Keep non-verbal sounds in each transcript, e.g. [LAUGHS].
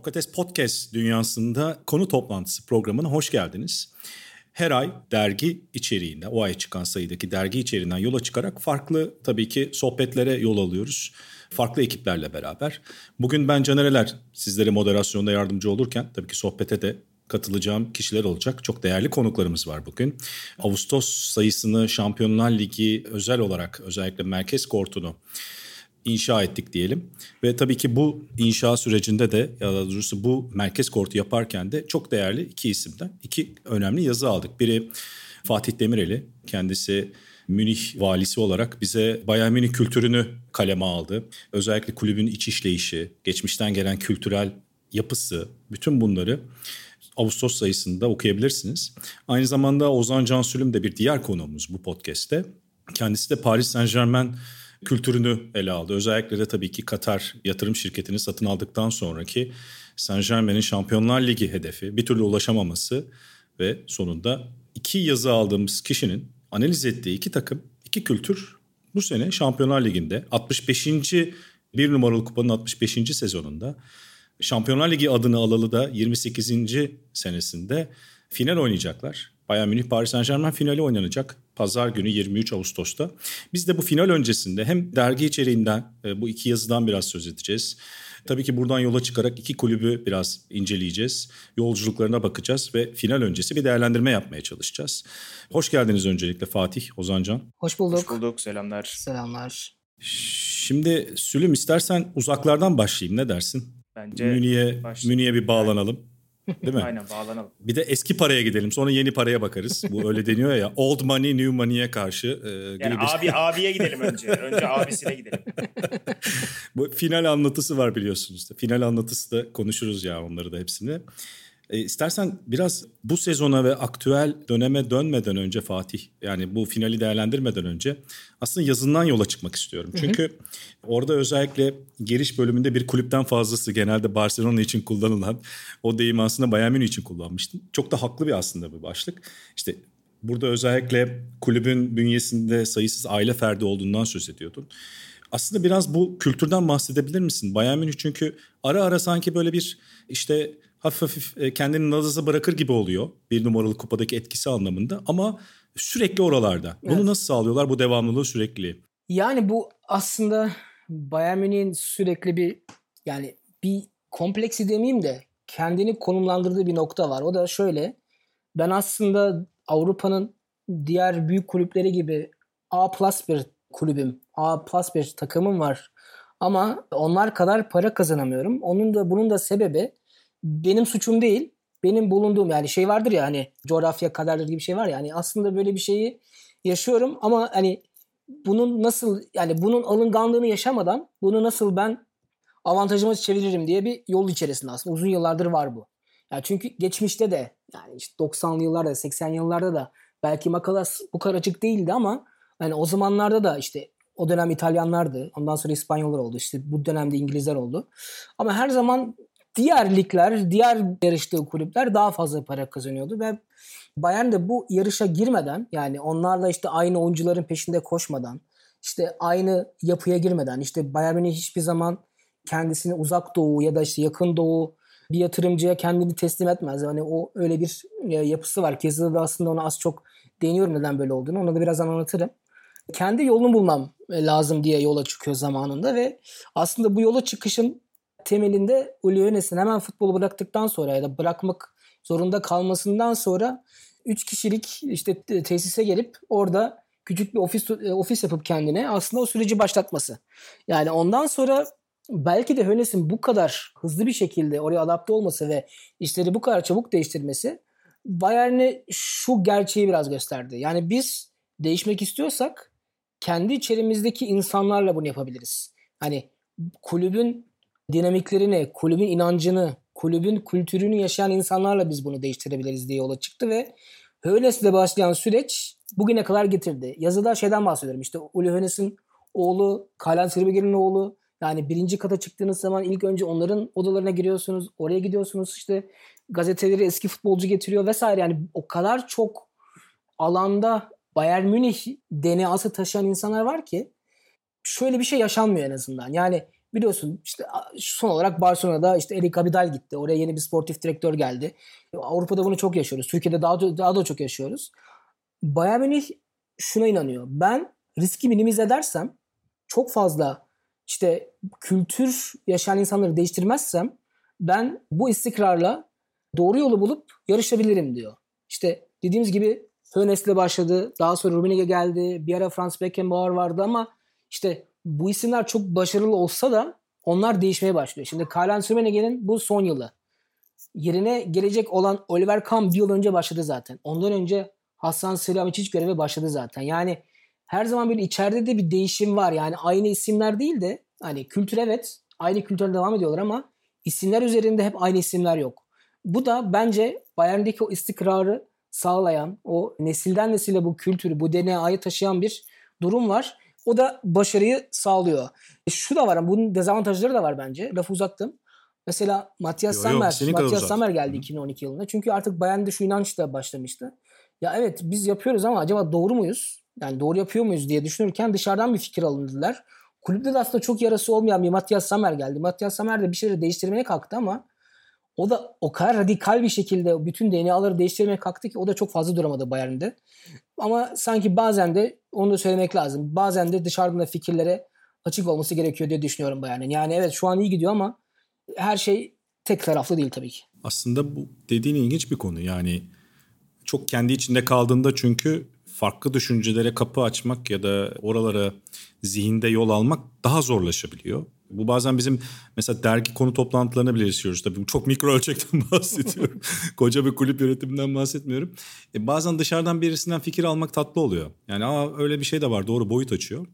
Sokrates Podcast dünyasında konu toplantısı programına hoş geldiniz. Her ay dergi içeriğinde, o ay çıkan sayıdaki dergi içeriğinden yola çıkarak farklı tabii ki sohbetlere yol alıyoruz. Farklı ekiplerle beraber. Bugün ben Canereler sizlere moderasyonda yardımcı olurken tabii ki sohbete de katılacağım kişiler olacak. Çok değerli konuklarımız var bugün. Ağustos sayısını Şampiyonlar Ligi özel olarak özellikle merkez kortunu inşa ettik diyelim. Ve tabii ki bu inşa sürecinde de ya da doğrusu bu merkez kortu yaparken de çok değerli iki isimden iki önemli yazı aldık. Biri Fatih Demireli kendisi Münih valisi olarak bize Bayern Münih kültürünü kaleme aldı. Özellikle kulübün iç işleyişi, geçmişten gelen kültürel yapısı, bütün bunları Ağustos sayısında okuyabilirsiniz. Aynı zamanda Ozan Cansülüm de bir diğer konuğumuz bu podcast'te. Kendisi de Paris Saint Germain kültürünü ele aldı. Özellikle de tabii ki Katar yatırım şirketini satın aldıktan sonraki Saint Germain'in Şampiyonlar Ligi hedefi bir türlü ulaşamaması ve sonunda iki yazı aldığımız kişinin analiz ettiği iki takım, iki kültür bu sene Şampiyonlar Ligi'nde 65. bir numaralı kupanın 65. sezonunda Şampiyonlar Ligi adını alalı da 28. senesinde final oynayacaklar. Bayern Münih Paris Saint Germain finali oynanacak. Pazar günü 23 Ağustos'ta. Biz de bu final öncesinde hem dergi içeriğinden e, bu iki yazıdan biraz söz edeceğiz. Tabii ki buradan yola çıkarak iki kulübü biraz inceleyeceğiz. Yolculuklarına bakacağız ve final öncesi bir değerlendirme yapmaya çalışacağız. Hoş geldiniz öncelikle Fatih, Ozancan. Hoş bulduk. Hoş bulduk, selamlar. Selamlar. Şimdi Sülüm istersen uzaklardan başlayayım ne dersin? Bence Münih'e Münih'e bir bağlanalım. Değil mi? Aynen bağlanalım. Bir de eski paraya gidelim. Sonra yeni paraya bakarız. Bu öyle deniyor ya. Old money, new money'e karşı. E, yani bir... abi abiye gidelim önce. Önce abisine gidelim. [LAUGHS] Bu final anlatısı var biliyorsunuz. Final anlatısı da konuşuruz ya onları da hepsini. E, istersen biraz bu sezona ve aktüel döneme dönmeden önce Fatih yani bu finali değerlendirmeden önce aslında yazından yola çıkmak istiyorum. Çünkü hı hı. orada özellikle giriş bölümünde bir kulüpten fazlası genelde Barcelona için kullanılan o deyimi aslında Bayern Münih için kullanmıştım. Çok da haklı bir aslında bir başlık. İşte burada özellikle kulübün bünyesinde sayısız aile ferdi olduğundan söz ediyordun. Aslında biraz bu kültürden bahsedebilir misin? Bayern Münih çünkü ara ara sanki böyle bir işte hafif hafif e, kendini nazaza bırakır gibi oluyor. Bir numaralı kupadaki etkisi anlamında ama sürekli oralarda. Bunu evet. nasıl sağlıyorlar bu devamlılığı sürekli? Yani bu aslında Bayern Münih'in sürekli bir yani bir kompleksi demeyeyim de kendini konumlandırdığı bir nokta var. O da şöyle. Ben aslında Avrupa'nın diğer büyük kulüpleri gibi A plus bir kulübüm. A plus bir takımım var. Ama onlar kadar para kazanamıyorum. Onun da bunun da sebebi benim suçum değil. Benim bulunduğum yani şey vardır ya hani coğrafya kaderdir gibi bir şey var ya hani aslında böyle bir şeyi yaşıyorum ama hani bunun nasıl yani bunun alınganlığını yaşamadan bunu nasıl ben avantajıma çeviririm diye bir yol içerisinde aslında uzun yıllardır var bu. Yani çünkü geçmişte de yani işte 90'lı yıllarda 80 yıllarda da belki makalas bu kadar açık değildi ama hani o zamanlarda da işte o dönem İtalyanlardı. Ondan sonra İspanyollar oldu. İşte bu dönemde İngilizler oldu. Ama her zaman diğer ligler, diğer yarıştığı kulüpler daha fazla para kazanıyordu ve Bayern de bu yarışa girmeden yani onlarla işte aynı oyuncuların peşinde koşmadan işte aynı yapıya girmeden işte Bayern Münih hiçbir zaman kendisini uzak doğu ya da işte yakın doğu bir yatırımcıya kendini teslim etmez. Yani o öyle bir e, yapısı var. Kesinlikle aslında ona az çok deniyorum neden böyle olduğunu. Onu da birazdan anlatırım. Kendi yolunu bulmam e, lazım diye yola çıkıyor zamanında ve aslında bu yola çıkışın temelinde Uli Hoeneß'in hemen futbolu bıraktıktan sonra ya da bırakmak zorunda kalmasından sonra 3 kişilik işte tesise gelip orada küçük bir ofis e, ofis yapıp kendine aslında o süreci başlatması. Yani ondan sonra belki de Hoeneß'in bu kadar hızlı bir şekilde oraya adapte olması ve işleri bu kadar çabuk değiştirmesi Bayern'e şu gerçeği biraz gösterdi. Yani biz değişmek istiyorsak kendi içerimizdeki insanlarla bunu yapabiliriz. Hani kulübün dinamiklerini, kulübün inancını, kulübün kültürünü yaşayan insanlarla biz bunu değiştirebiliriz diye yola çıktı ve Hönes'le başlayan süreç bugüne kadar getirdi. Yazıda şeyden bahsediyorum işte Uli Hönes'in oğlu, Kalan Sirbeger'in oğlu yani birinci kata çıktığınız zaman ilk önce onların odalarına giriyorsunuz. Oraya gidiyorsunuz işte gazeteleri eski futbolcu getiriyor vesaire. Yani o kadar çok alanda Bayern Münih DNA'sı taşıyan insanlar var ki şöyle bir şey yaşanmıyor en azından. Yani Biliyorsun işte son olarak Barcelona'da işte Erik Abidal gitti. Oraya yeni bir sportif direktör geldi. Avrupa'da bunu çok yaşıyoruz. Türkiye'de daha da, daha da çok yaşıyoruz. Bayern Münih şuna inanıyor. Ben riski minimize edersem çok fazla işte kültür yaşayan insanları değiştirmezsem ben bu istikrarla doğru yolu bulup yarışabilirim diyor. İşte dediğimiz gibi Hönes'le başladı. Daha sonra Rummenigge geldi. Bir ara Franz Beckenbauer vardı ama işte bu isimler çok başarılı olsa da onlar değişmeye başlıyor. Şimdi Karl-Heinz Rummenigge'nin bu son yılı. Yerine gelecek olan Oliver Kahn bir yıl önce başladı zaten. Ondan önce Hasan Selamiçic göreve başladı zaten. Yani her zaman böyle içeride de bir değişim var. Yani aynı isimler değil de hani kültür evet aynı kültürde devam ediyorlar ama isimler üzerinde hep aynı isimler yok. Bu da bence Bayern'deki o istikrarı sağlayan, o nesilden nesile bu kültürü, bu DNA'yı taşıyan bir durum var. O da başarıyı sağlıyor. E şu da var, bunun dezavantajları da var bence. Lafı uzattım. Mesela Matias yo, Sammer, Matias Sammer geldi Hı. 2012 yılında. Çünkü artık Bayern'de şu inanç da başlamıştı. Ya evet biz yapıyoruz ama acaba doğru muyuz? Yani doğru yapıyor muyuz diye düşünürken dışarıdan bir fikir alındılar. Kulüpte de aslında çok yarası olmayan bir Matias Sammer geldi. Matias Sammer de bir şeyleri değiştirmeye kalktı ama o da o kadar radikal bir şekilde bütün DNA'ları değiştirmeye kalktı ki o da çok fazla duramadı Bayern'de. Ama sanki bazen de onu da söylemek lazım. Bazen de dışarıdan da fikirlere açık olması gerekiyor diye düşünüyorum Bayern'in. Yani evet şu an iyi gidiyor ama her şey tek taraflı değil tabii ki. Aslında bu dediğin ilginç bir konu. Yani çok kendi içinde kaldığında çünkü farklı düşüncelere kapı açmak ya da oralara zihinde yol almak daha zorlaşabiliyor. Bu bazen bizim mesela dergi konu toplantılarına bile yaşıyoruz. Tabii çok mikro ölçekten [LAUGHS] bahsediyorum. Koca bir kulüp yönetiminden bahsetmiyorum. E bazen dışarıdan birisinden fikir almak tatlı oluyor. Yani aa öyle bir şey de var doğru boyut açıyor.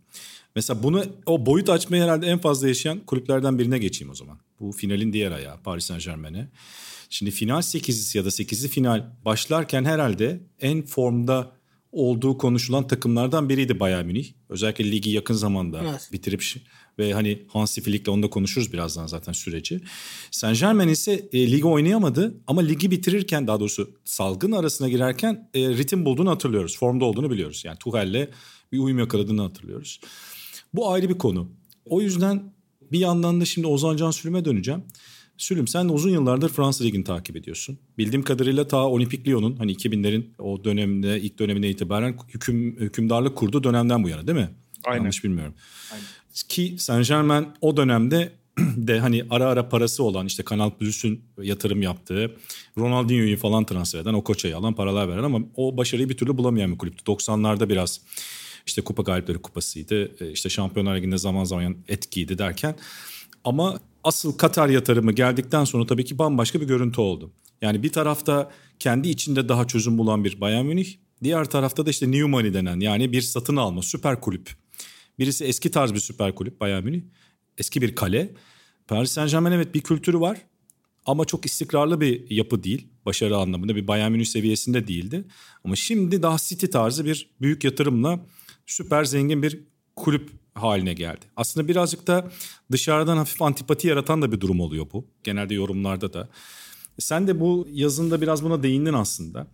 Mesela bunu o boyut açmayı herhalde en fazla yaşayan kulüplerden birine geçeyim o zaman. Bu finalin diğer ayağı Paris Saint Germain'e. Şimdi final 8'lisi ya da 8'li final başlarken herhalde en formda olduğu konuşulan takımlardan biriydi Bayern Münih. Özellikle ligi yakın zamanda evet. bitirip ve hani Hansi Flick'le onu da konuşuruz birazdan zaten süreci. Saint Germain ise e, ligi oynayamadı ama ligi bitirirken daha doğrusu salgın arasına girerken e, ritim bulduğunu hatırlıyoruz. Formda olduğunu biliyoruz. Yani Tuchel'le bir uyum yakaladığını hatırlıyoruz. Bu ayrı bir konu. O yüzden bir yandan da şimdi Ozan Can Sülüm'e döneceğim. Sülüm sen uzun yıllardır Fransa Ligi'ni takip ediyorsun. Bildiğim kadarıyla ta Olimpik Lyon'un hani 2000'lerin o dönemde ilk dönemine itibaren hüküm, hükümdarlık kurduğu dönemden bu yana değil mi? Aynen. Yanlış bilmiyorum. Aynen. Ki Saint Germain o dönemde [CLEARS THROAT] de hani ara ara parası olan işte Kanal Plus'un yatırım yaptığı Ronaldinho'yu falan transfer eden o koçayı alan paralar veren ama o başarıyı bir türlü bulamayan bir kulüptü. 90'larda biraz işte kupa galipleri kupasıydı. E, işte Şampiyonlar Ligi'nde zaman zaman etkiydi derken ama asıl Katar yatırımı geldikten sonra tabii ki bambaşka bir görüntü oldu. Yani bir tarafta kendi içinde daha çözüm bulan bir Bayern Münih, diğer tarafta da işte New Money denen yani bir satın alma süper kulüp. Birisi eski tarz bir süper kulüp Bayern Münih, eski bir kale. Paris Saint Germain evet bir kültürü var ama çok istikrarlı bir yapı değil. Başarı anlamında bir Bayern Münih seviyesinde değildi. Ama şimdi daha City tarzı bir büyük yatırımla süper zengin bir kulüp haline geldi. Aslında birazcık da dışarıdan hafif antipati yaratan da bir durum oluyor bu. Genelde yorumlarda da. Sen de bu yazında biraz buna değindin aslında.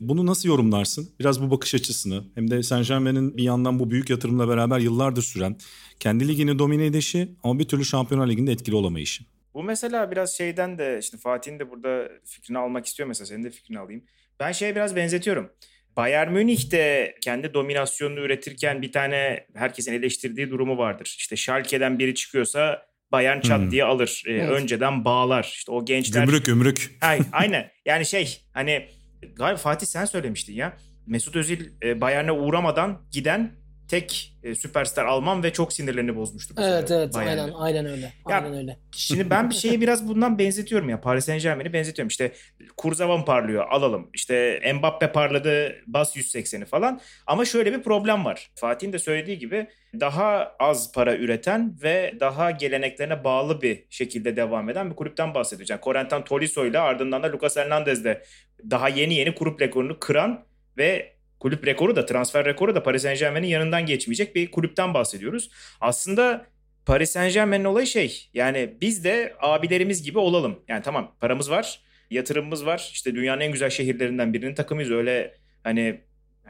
Bunu nasıl yorumlarsın? Biraz bu bakış açısını hem de Saint Germain'in bir yandan bu büyük yatırımla beraber yıllardır süren kendi ligini domine edişi ama bir türlü Şampiyonlar Ligi'nde etkili olamayışı. Bu mesela biraz şeyden de işte Fatih'in de burada fikrini almak istiyor mesela senin de fikrini alayım. Ben şeye biraz benzetiyorum. Bayern Münih de kendi dominasyonunu üretirken bir tane herkesin eleştirdiği durumu vardır. İşte Schalke'den biri çıkıyorsa Bayern çat hmm. diye alır. Ee, evet. Önceden bağlar. İşte o gençler... Gümrük gümrük. Aynen. aynen. Yani şey hani galiba Fatih sen söylemiştin ya. Mesut Özil e, Bayern'e uğramadan giden tek e, süperstar Alman ve çok sinirlerini bozmuştu. Evet evet Bayern'de. aynen aynen öyle. Aynen ya, öyle. Şimdi ben bir şeyi biraz bundan benzetiyorum ya. Paris Saint Germain'i benzetiyorum. İşte Kurzavan parlıyor alalım. İşte Mbappe parladı bas 180'i falan. Ama şöyle bir problem var. Fatih'in de söylediği gibi daha az para üreten ve daha geleneklerine bağlı bir şekilde devam eden bir kulüpten. Yani Corentin Tolisso ile ardından da Lucas Hernandez de daha yeni yeni kurup rekorunu kıran ve kulüp rekoru da transfer rekoru da Paris Saint Germain'in yanından geçmeyecek bir kulüpten bahsediyoruz. Aslında Paris Saint Germain'in olayı şey yani biz de abilerimiz gibi olalım. Yani tamam paramız var, yatırımımız var. İşte dünyanın en güzel şehirlerinden birinin takımıyız. Öyle hani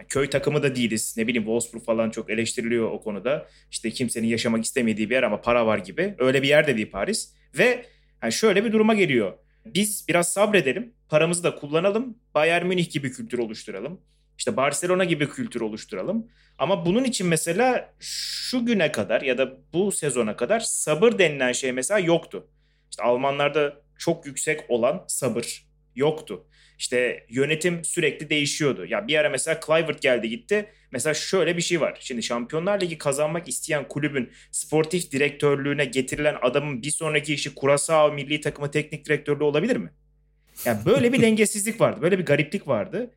köy takımı da değiliz. Ne bileyim Wolfsburg falan çok eleştiriliyor o konuda. İşte kimsenin yaşamak istemediği bir yer ama para var gibi. Öyle bir yer de değil Paris. Ve yani şöyle bir duruma geliyor. Biz biraz sabredelim. Paramızı da kullanalım. Bayern Münih gibi kültür oluşturalım. İşte Barcelona gibi kültür oluşturalım. Ama bunun için mesela şu güne kadar ya da bu sezona kadar sabır denilen şey mesela yoktu. İşte Almanlarda çok yüksek olan sabır yoktu. İşte yönetim sürekli değişiyordu. Ya bir ara mesela Clivert geldi gitti. Mesela şöyle bir şey var. Şimdi Şampiyonlar Ligi kazanmak isteyen kulübün sportif direktörlüğüne getirilen adamın bir sonraki işi Curaçao milli takımı teknik direktörlüğü olabilir mi? Yani böyle bir [LAUGHS] dengesizlik vardı. Böyle bir gariplik vardı.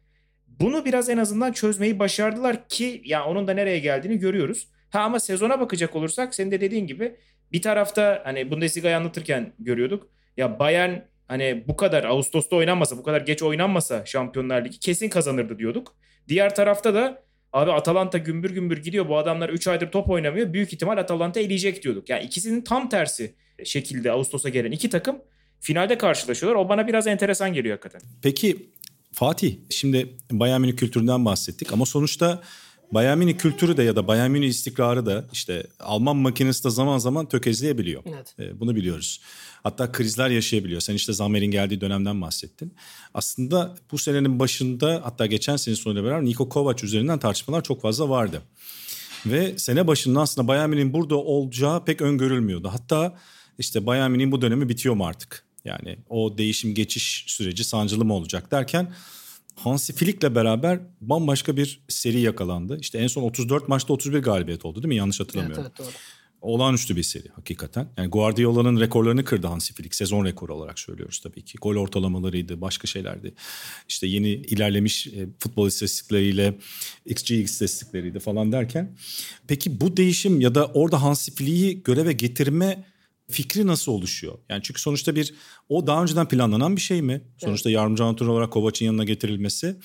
Bunu biraz en azından çözmeyi başardılar ki ya onun da nereye geldiğini görüyoruz. Ha ama sezona bakacak olursak senin de dediğin gibi bir tarafta hani Bundesliga'yı anlatırken görüyorduk. Ya Bayern hani bu kadar Ağustos'ta oynanmasa, bu kadar geç oynanmasa Şampiyonlar Ligi kesin kazanırdı diyorduk. Diğer tarafta da abi Atalanta gümbür gümbür gidiyor. Bu adamlar 3 aydır top oynamıyor. Büyük ihtimal Atalanta eleyecek diyorduk. Yani ikisinin tam tersi şekilde Ağustos'a gelen iki takım finalde karşılaşıyorlar. O bana biraz enteresan geliyor hakikaten. Peki Fatih şimdi Bayern Münih kültüründen bahsettik ama sonuçta Bayern Münih kültürü de ya da Bayern Münih istikrarı da işte Alman makinesi de zaman zaman tökezleyebiliyor. Evet. E, bunu biliyoruz. Hatta krizler yaşayabiliyor. Sen işte Zammer'in geldiği dönemden bahsettin. Aslında bu senenin başında hatta geçen sene sonuyla beraber Niko Kovac üzerinden tartışmalar çok fazla vardı. Ve sene başında aslında Bayern Münih'in burada olacağı pek öngörülmüyordu. Hatta işte Bayern Münih'in bu dönemi bitiyor mu artık? Yani o değişim geçiş süreci sancılı mı olacak derken Hansi Flick'le beraber bambaşka bir seri yakalandı. İşte en son 34 maçta 31 galibiyet oldu değil mi? Yanlış hatırlamıyorum. Evet, evet doğru. Olağanüstü bir seri hakikaten. Yani Guardiola'nın rekorlarını kırdı Hansi Flick. Sezon rekoru olarak söylüyoruz tabii ki. Gol ortalamalarıydı, başka şeylerdi. İşte yeni ilerlemiş e, futbol istatistikleriyle, XG istatistikleriydi falan derken. Peki bu değişim ya da orada Hansi Flick'i göreve getirme fikri nasıl oluşuyor? Yani çünkü sonuçta bir o daha önceden planlanan bir şey mi? Sonuçta evet. yardımcı antrenör olarak Kovac'ın yanına getirilmesi.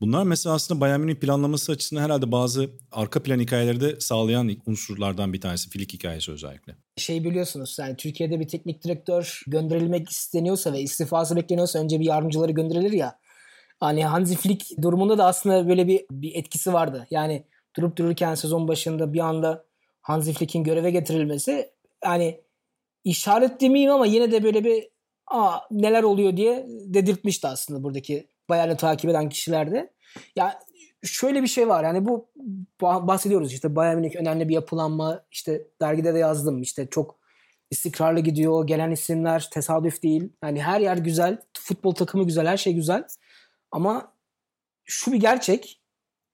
Bunlar mesela aslında Bayern Münih planlaması açısından herhalde bazı arka plan hikayeleri de sağlayan unsurlardan bir tanesi. Filik hikayesi özellikle. Şey biliyorsunuz yani Türkiye'de bir teknik direktör gönderilmek isteniyorsa ve istifası bekleniyorsa önce bir yardımcıları gönderilir ya. Hani Hansi Flick durumunda da aslında böyle bir, bir etkisi vardı. Yani durup dururken sezon başında bir anda Hansi Flick'in göreve getirilmesi yani işaret demeyeyim ama yine de böyle bir Aa, neler oluyor? diye dedirtmişti aslında buradaki Bayern'i takip eden kişilerde. Ya şöyle bir şey var yani bu bahsediyoruz işte Bayern Münih önemli bir yapılanma işte dergide de yazdım işte çok istikrarlı gidiyor gelen isimler tesadüf değil. Yani her yer güzel futbol takımı güzel her şey güzel. Ama şu bir gerçek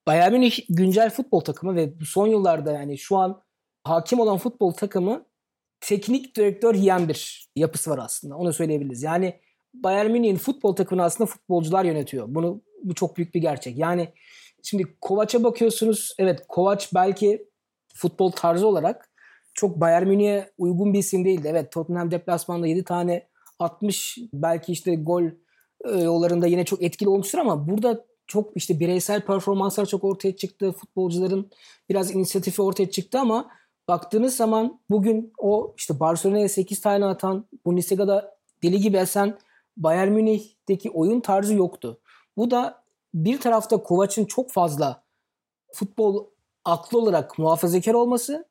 Bayern Münih güncel futbol takımı ve son yıllarda yani şu an hakim olan futbol takımı teknik direktör yiyen bir yapısı var aslında. Onu söyleyebiliriz. Yani Bayern Münih'in futbol takımını aslında futbolcular yönetiyor. Bunu bu çok büyük bir gerçek. Yani şimdi Kovac'a bakıyorsunuz. Evet Kovac belki futbol tarzı olarak çok Bayern Münih'e uygun bir isim değildi. Evet Tottenham deplasmanda 7 tane atmış. Belki işte gol e, yollarında yine çok etkili olmuştur ama burada çok işte bireysel performanslar çok ortaya çıktı. Futbolcuların biraz inisiyatifi ortaya çıktı ama baktığınız zaman bugün o işte Barcelona'ya 8 tane atan Bundesliga'da deli gibi esen Bayern Münih'teki oyun tarzı yoktu. Bu da bir tarafta Kovac'ın çok fazla futbol aklı olarak muhafazakar olması,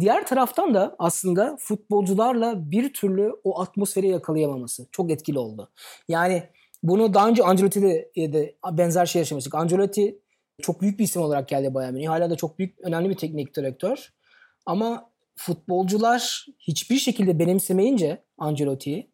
diğer taraftan da aslında futbolcularla bir türlü o atmosferi yakalayamaması çok etkili oldu. Yani bunu daha önce Ancelotti'de de benzer şey yaşamıştık. Ancelotti çok büyük bir isim olarak geldi Bayern Münih. Hala da çok büyük, önemli bir teknik direktör. Ama futbolcular hiçbir şekilde benimsemeyince Ancelotti'yi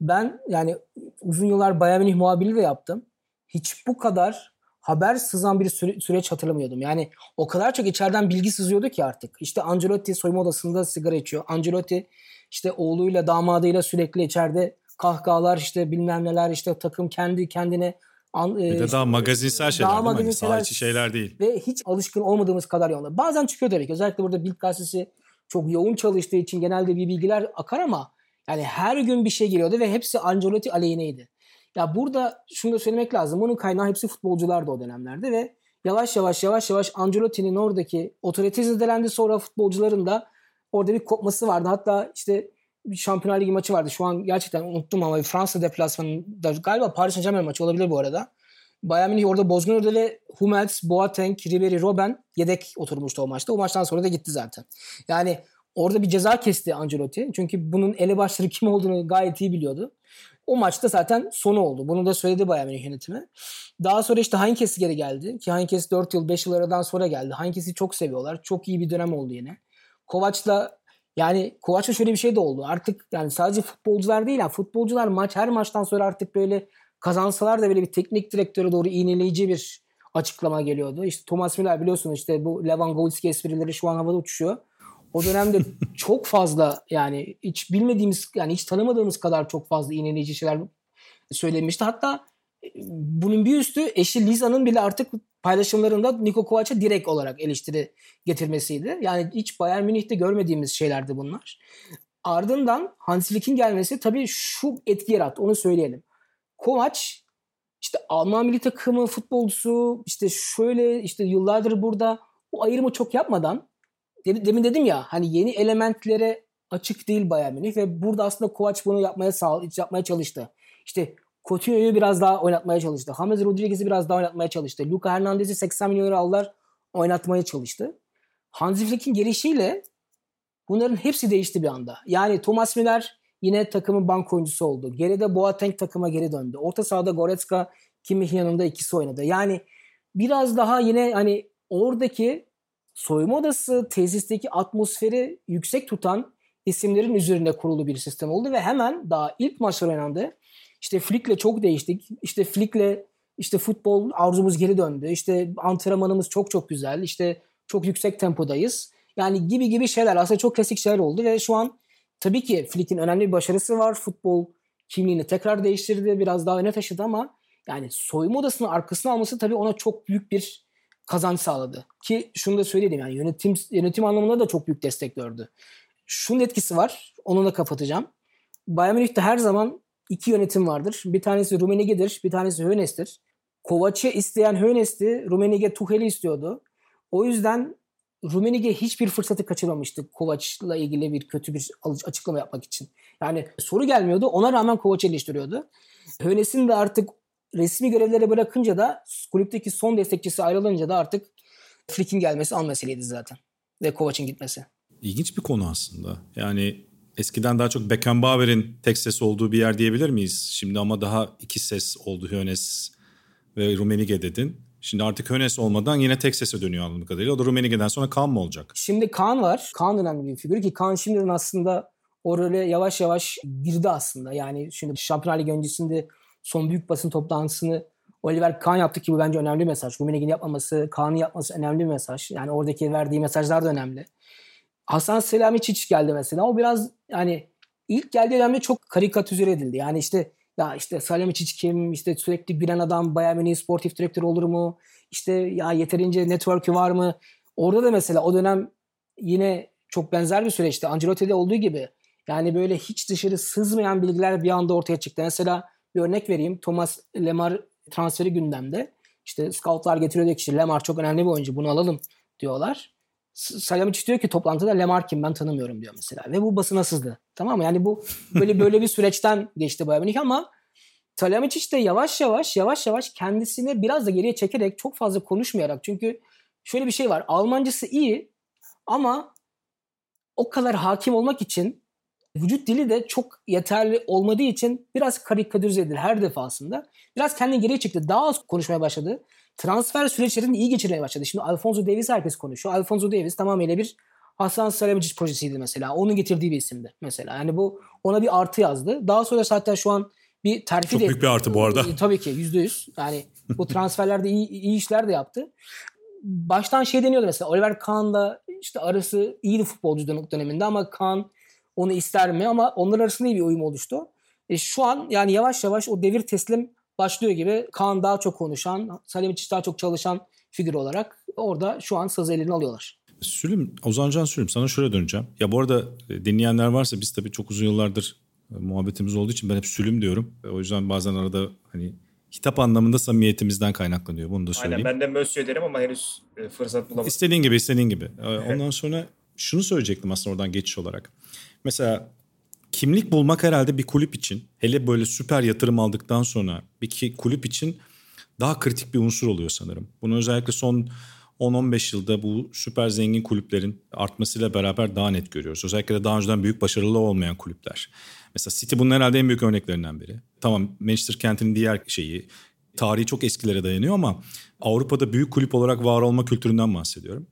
ben yani uzun yıllar Bayern Münih muhabirliği de yaptım. Hiç bu kadar haber sızan bir süre, süreç hatırlamıyordum. Yani o kadar çok içeriden bilgi sızıyordu ki artık. İşte Ancelotti soyunma odasında sigara içiyor. Ancelotti işte oğluyla damadıyla sürekli içeride kahkahalar işte bilmem neler işte takım kendi kendine An, e, de daha magazinsel şeyler daha değil mi? Hani şeyler değil. Ve hiç alışkın olmadığımız kadar yoğun. Bazen çıkıyor tabii ki. Özellikle burada Bild gazetesi çok yoğun çalıştığı için genelde bir bilgiler akar ama yani her gün bir şey geliyordu ve hepsi Ancelotti aleyhineydi. Ya burada şunu da söylemek lazım. Bunun kaynağı hepsi futbolculardı o dönemlerde ve yavaş yavaş yavaş yavaş Ancelotti'nin oradaki otoritesi zedelendi. Sonra futbolcuların da orada bir kopması vardı. Hatta işte bir Şampiyonlar Ligi maçı vardı. Şu an gerçekten unuttum ama Fransa deplasmanında galiba Paris Saint Germain maçı olabilir bu arada. Bayern Münih orada bozgun ve Hummels, Boateng, Ribery, Robben yedek oturmuştu o maçta. O maçtan sonra da gitti zaten. Yani orada bir ceza kesti Ancelotti. Çünkü bunun elebaşları kim olduğunu gayet iyi biliyordu. O maçta zaten sonu oldu. Bunu da söyledi Bayern Münih yönetimi. Daha sonra işte Heinkes geri geldi. Ki Heinkes 4 yıl 5 yıl aradan sonra geldi. Heinkes'i çok seviyorlar. Çok iyi bir dönem oldu yine. Kovac'la yani Kovac'la şöyle bir şey de oldu. Artık yani sadece futbolcular değil yani futbolcular maç her maçtan sonra artık böyle kazansalar da böyle bir teknik direktöre doğru iğneleyici bir açıklama geliyordu. İşte Thomas Müller biliyorsunuz işte bu Lewandowski esprileri şu an havada uçuşuyor. O dönemde [LAUGHS] çok fazla yani hiç bilmediğimiz yani hiç tanımadığımız kadar çok fazla iğneleyici şeyler söylemişti. Hatta bunun bir üstü eşi Liza'nın bile artık paylaşımlarında Niko Kovac'a direkt olarak eleştiri getirmesiydi. Yani hiç Bayern Münih'te görmediğimiz şeylerdi bunlar. Ardından Hans Flick'in gelmesi tabii şu etki yarattı onu söyleyelim. Kovac işte Alman milli takımı futbolcusu işte şöyle işte yıllardır burada o ayrımı çok yapmadan demin dedim ya hani yeni elementlere açık değil Bayern Münih ve burada aslında Kovac bunu yapmaya sağ yapmaya çalıştı. İşte Coutinho'yu biraz daha oynatmaya çalıştı. James Rodriguez'i biraz daha oynatmaya çalıştı. Luka Hernandez'i 80 milyon euro aldılar oynatmaya çalıştı. Hansi Flick'in gelişiyle bunların hepsi değişti bir anda. Yani Thomas Müller yine takımın bank oyuncusu oldu. Geride Boateng takıma geri döndü. Orta sahada Goretzka, Kimmich yanında ikisi oynadı. Yani biraz daha yine hani oradaki soyunma odası tesisteki atmosferi yüksek tutan isimlerin üzerinde kurulu bir sistem oldu ve hemen daha ilk maçlar oynandı. İşte Flick'le çok değiştik. İşte Flick'le işte futbol arzumuz geri döndü. İşte antrenmanımız çok çok güzel. İşte çok yüksek tempodayız. Yani gibi gibi şeyler aslında çok klasik şeyler oldu ve şu an tabii ki Flick'in önemli bir başarısı var. Futbol kimliğini tekrar değiştirdi. Biraz daha öne taşıdı ama yani soyunma odasının arkasına alması tabii ona çok büyük bir kazanç sağladı. Ki şunu da söyleyeyim yani yönetim yönetim anlamında da çok büyük destek gördü. Şunun etkisi var. Onu da kapatacağım. Bayern Münih'te her zaman iki yönetim vardır. Bir tanesi Rummenigge'dir, bir tanesi Hönes'tir. Kovac'ı isteyen Hönes'ti, Rummenigge Tuchel'i istiyordu. O yüzden Rummenigge hiçbir fırsatı kaçırmamıştı Kovac'la ilgili bir kötü bir açıklama yapmak için. Yani soru gelmiyordu. Ona rağmen Kovac'ı eleştiriyordu. Hönes'in de artık resmi görevlere bırakınca da kulüpteki son destekçisi ayrılınca da artık Flick'in gelmesi an meseleydi zaten. Ve Kovac'ın gitmesi. İlginç bir konu aslında. Yani eskiden daha çok Beckenbauer'in tek ses olduğu bir yer diyebilir miyiz? Şimdi ama daha iki ses oldu Hönes ve Rummenigge dedin. Şimdi artık Hönes olmadan yine tek sese dönüyor anladığım kadarıyla. O da Rummenigge'den sonra Kaan mı olacak? Şimdi Kaan var. Kaan önemli bir figür ki Kaan şimdiden aslında o role yavaş yavaş girdi aslında. Yani şimdi Şampiyonlar Ligi öncesinde son büyük basın toplantısını Oliver Kahn yaptı ki bu bence önemli bir mesaj. Rummenigge'nin yapmaması, Kahn'ın yapması önemli bir mesaj. Yani oradaki verdiği mesajlar da önemli. Hasan Selamiçic geldi mesela. O biraz yani ilk geldiği dönemde çok karikatüze edildi. Yani işte ya işte Salihamidzic kim? İşte sürekli bilen adam Bayern Münih sportif direktör olur mu? İşte ya yeterince network'ü var mı? Orada da mesela o dönem yine çok benzer bir süreçti. Ancelotti'de olduğu gibi. Yani böyle hiç dışarı sızmayan bilgiler bir anda ortaya çıktı. Mesela bir örnek vereyim. Thomas Lemar transferi gündemde. İşte scoutlar getiriyor diyor ki işte Lemar çok önemli bir oyuncu bunu alalım diyorlar. Salihamidzic diyor ki toplantıda Lemar kim ben tanımıyorum diyor mesela. Ve bu basına sızdı. Tamam mı? Yani bu böyle böyle bir süreçten geçti Bayern Münih ama Salihamidzic de yavaş yavaş yavaş yavaş kendisini biraz da geriye çekerek çok fazla konuşmayarak çünkü şöyle bir şey var. Almancası iyi ama o kadar hakim olmak için vücut dili de çok yeterli olmadığı için biraz karikatürize edilir her defasında. Biraz kendini geriye çekti. Daha az konuşmaya başladı transfer süreçlerini iyi geçirmeye başladı. Şimdi Alfonso Davis herkes konuşuyor. Alfonso Davis tamamıyla bir Hasan Salihamidzic projesiydi mesela. Onun getirdiği bir isimdi mesela. Yani bu ona bir artı yazdı. Daha sonra zaten şu an bir terfi Çok de... büyük bir artı bu arada. E, tabii ki yüzde yüz. Yani bu transferlerde iyi, iyi işler de yaptı. Baştan şey deniyordu mesela Oliver Kahn'la işte arası iyiydi futbolcu döneminde ama Kahn onu ister mi ama onlar arasında iyi bir uyum oluştu. E şu an yani yavaş yavaş o devir teslim başlıyor gibi Kaan daha çok konuşan, Salihamidzic daha çok çalışan figür olarak orada şu an sazı eline alıyorlar. Sülüm, Ozancan Sülüm sana şöyle döneceğim. Ya bu arada e, dinleyenler varsa biz tabii çok uzun yıllardır e, muhabbetimiz olduğu için ben hep Sülüm diyorum. O yüzden bazen arada hani hitap anlamında samimiyetimizden kaynaklanıyor. Bunu da söyleyeyim. Aynen ben de Mösyö derim ama henüz e, fırsat bulamadım. İstediğin gibi istediğin gibi. Ondan sonra şunu söyleyecektim aslında oradan geçiş olarak. Mesela kimlik bulmak herhalde bir kulüp için hele böyle süper yatırım aldıktan sonra bir kulüp için daha kritik bir unsur oluyor sanırım. Bunu özellikle son 10-15 yılda bu süper zengin kulüplerin artmasıyla beraber daha net görüyoruz. Özellikle de daha önceden büyük başarılı olmayan kulüpler. Mesela City bunun herhalde en büyük örneklerinden biri. Tamam Manchester Kent'in diğer şeyi tarihi çok eskilere dayanıyor ama Avrupa'da büyük kulüp olarak var olma kültüründen bahsediyorum.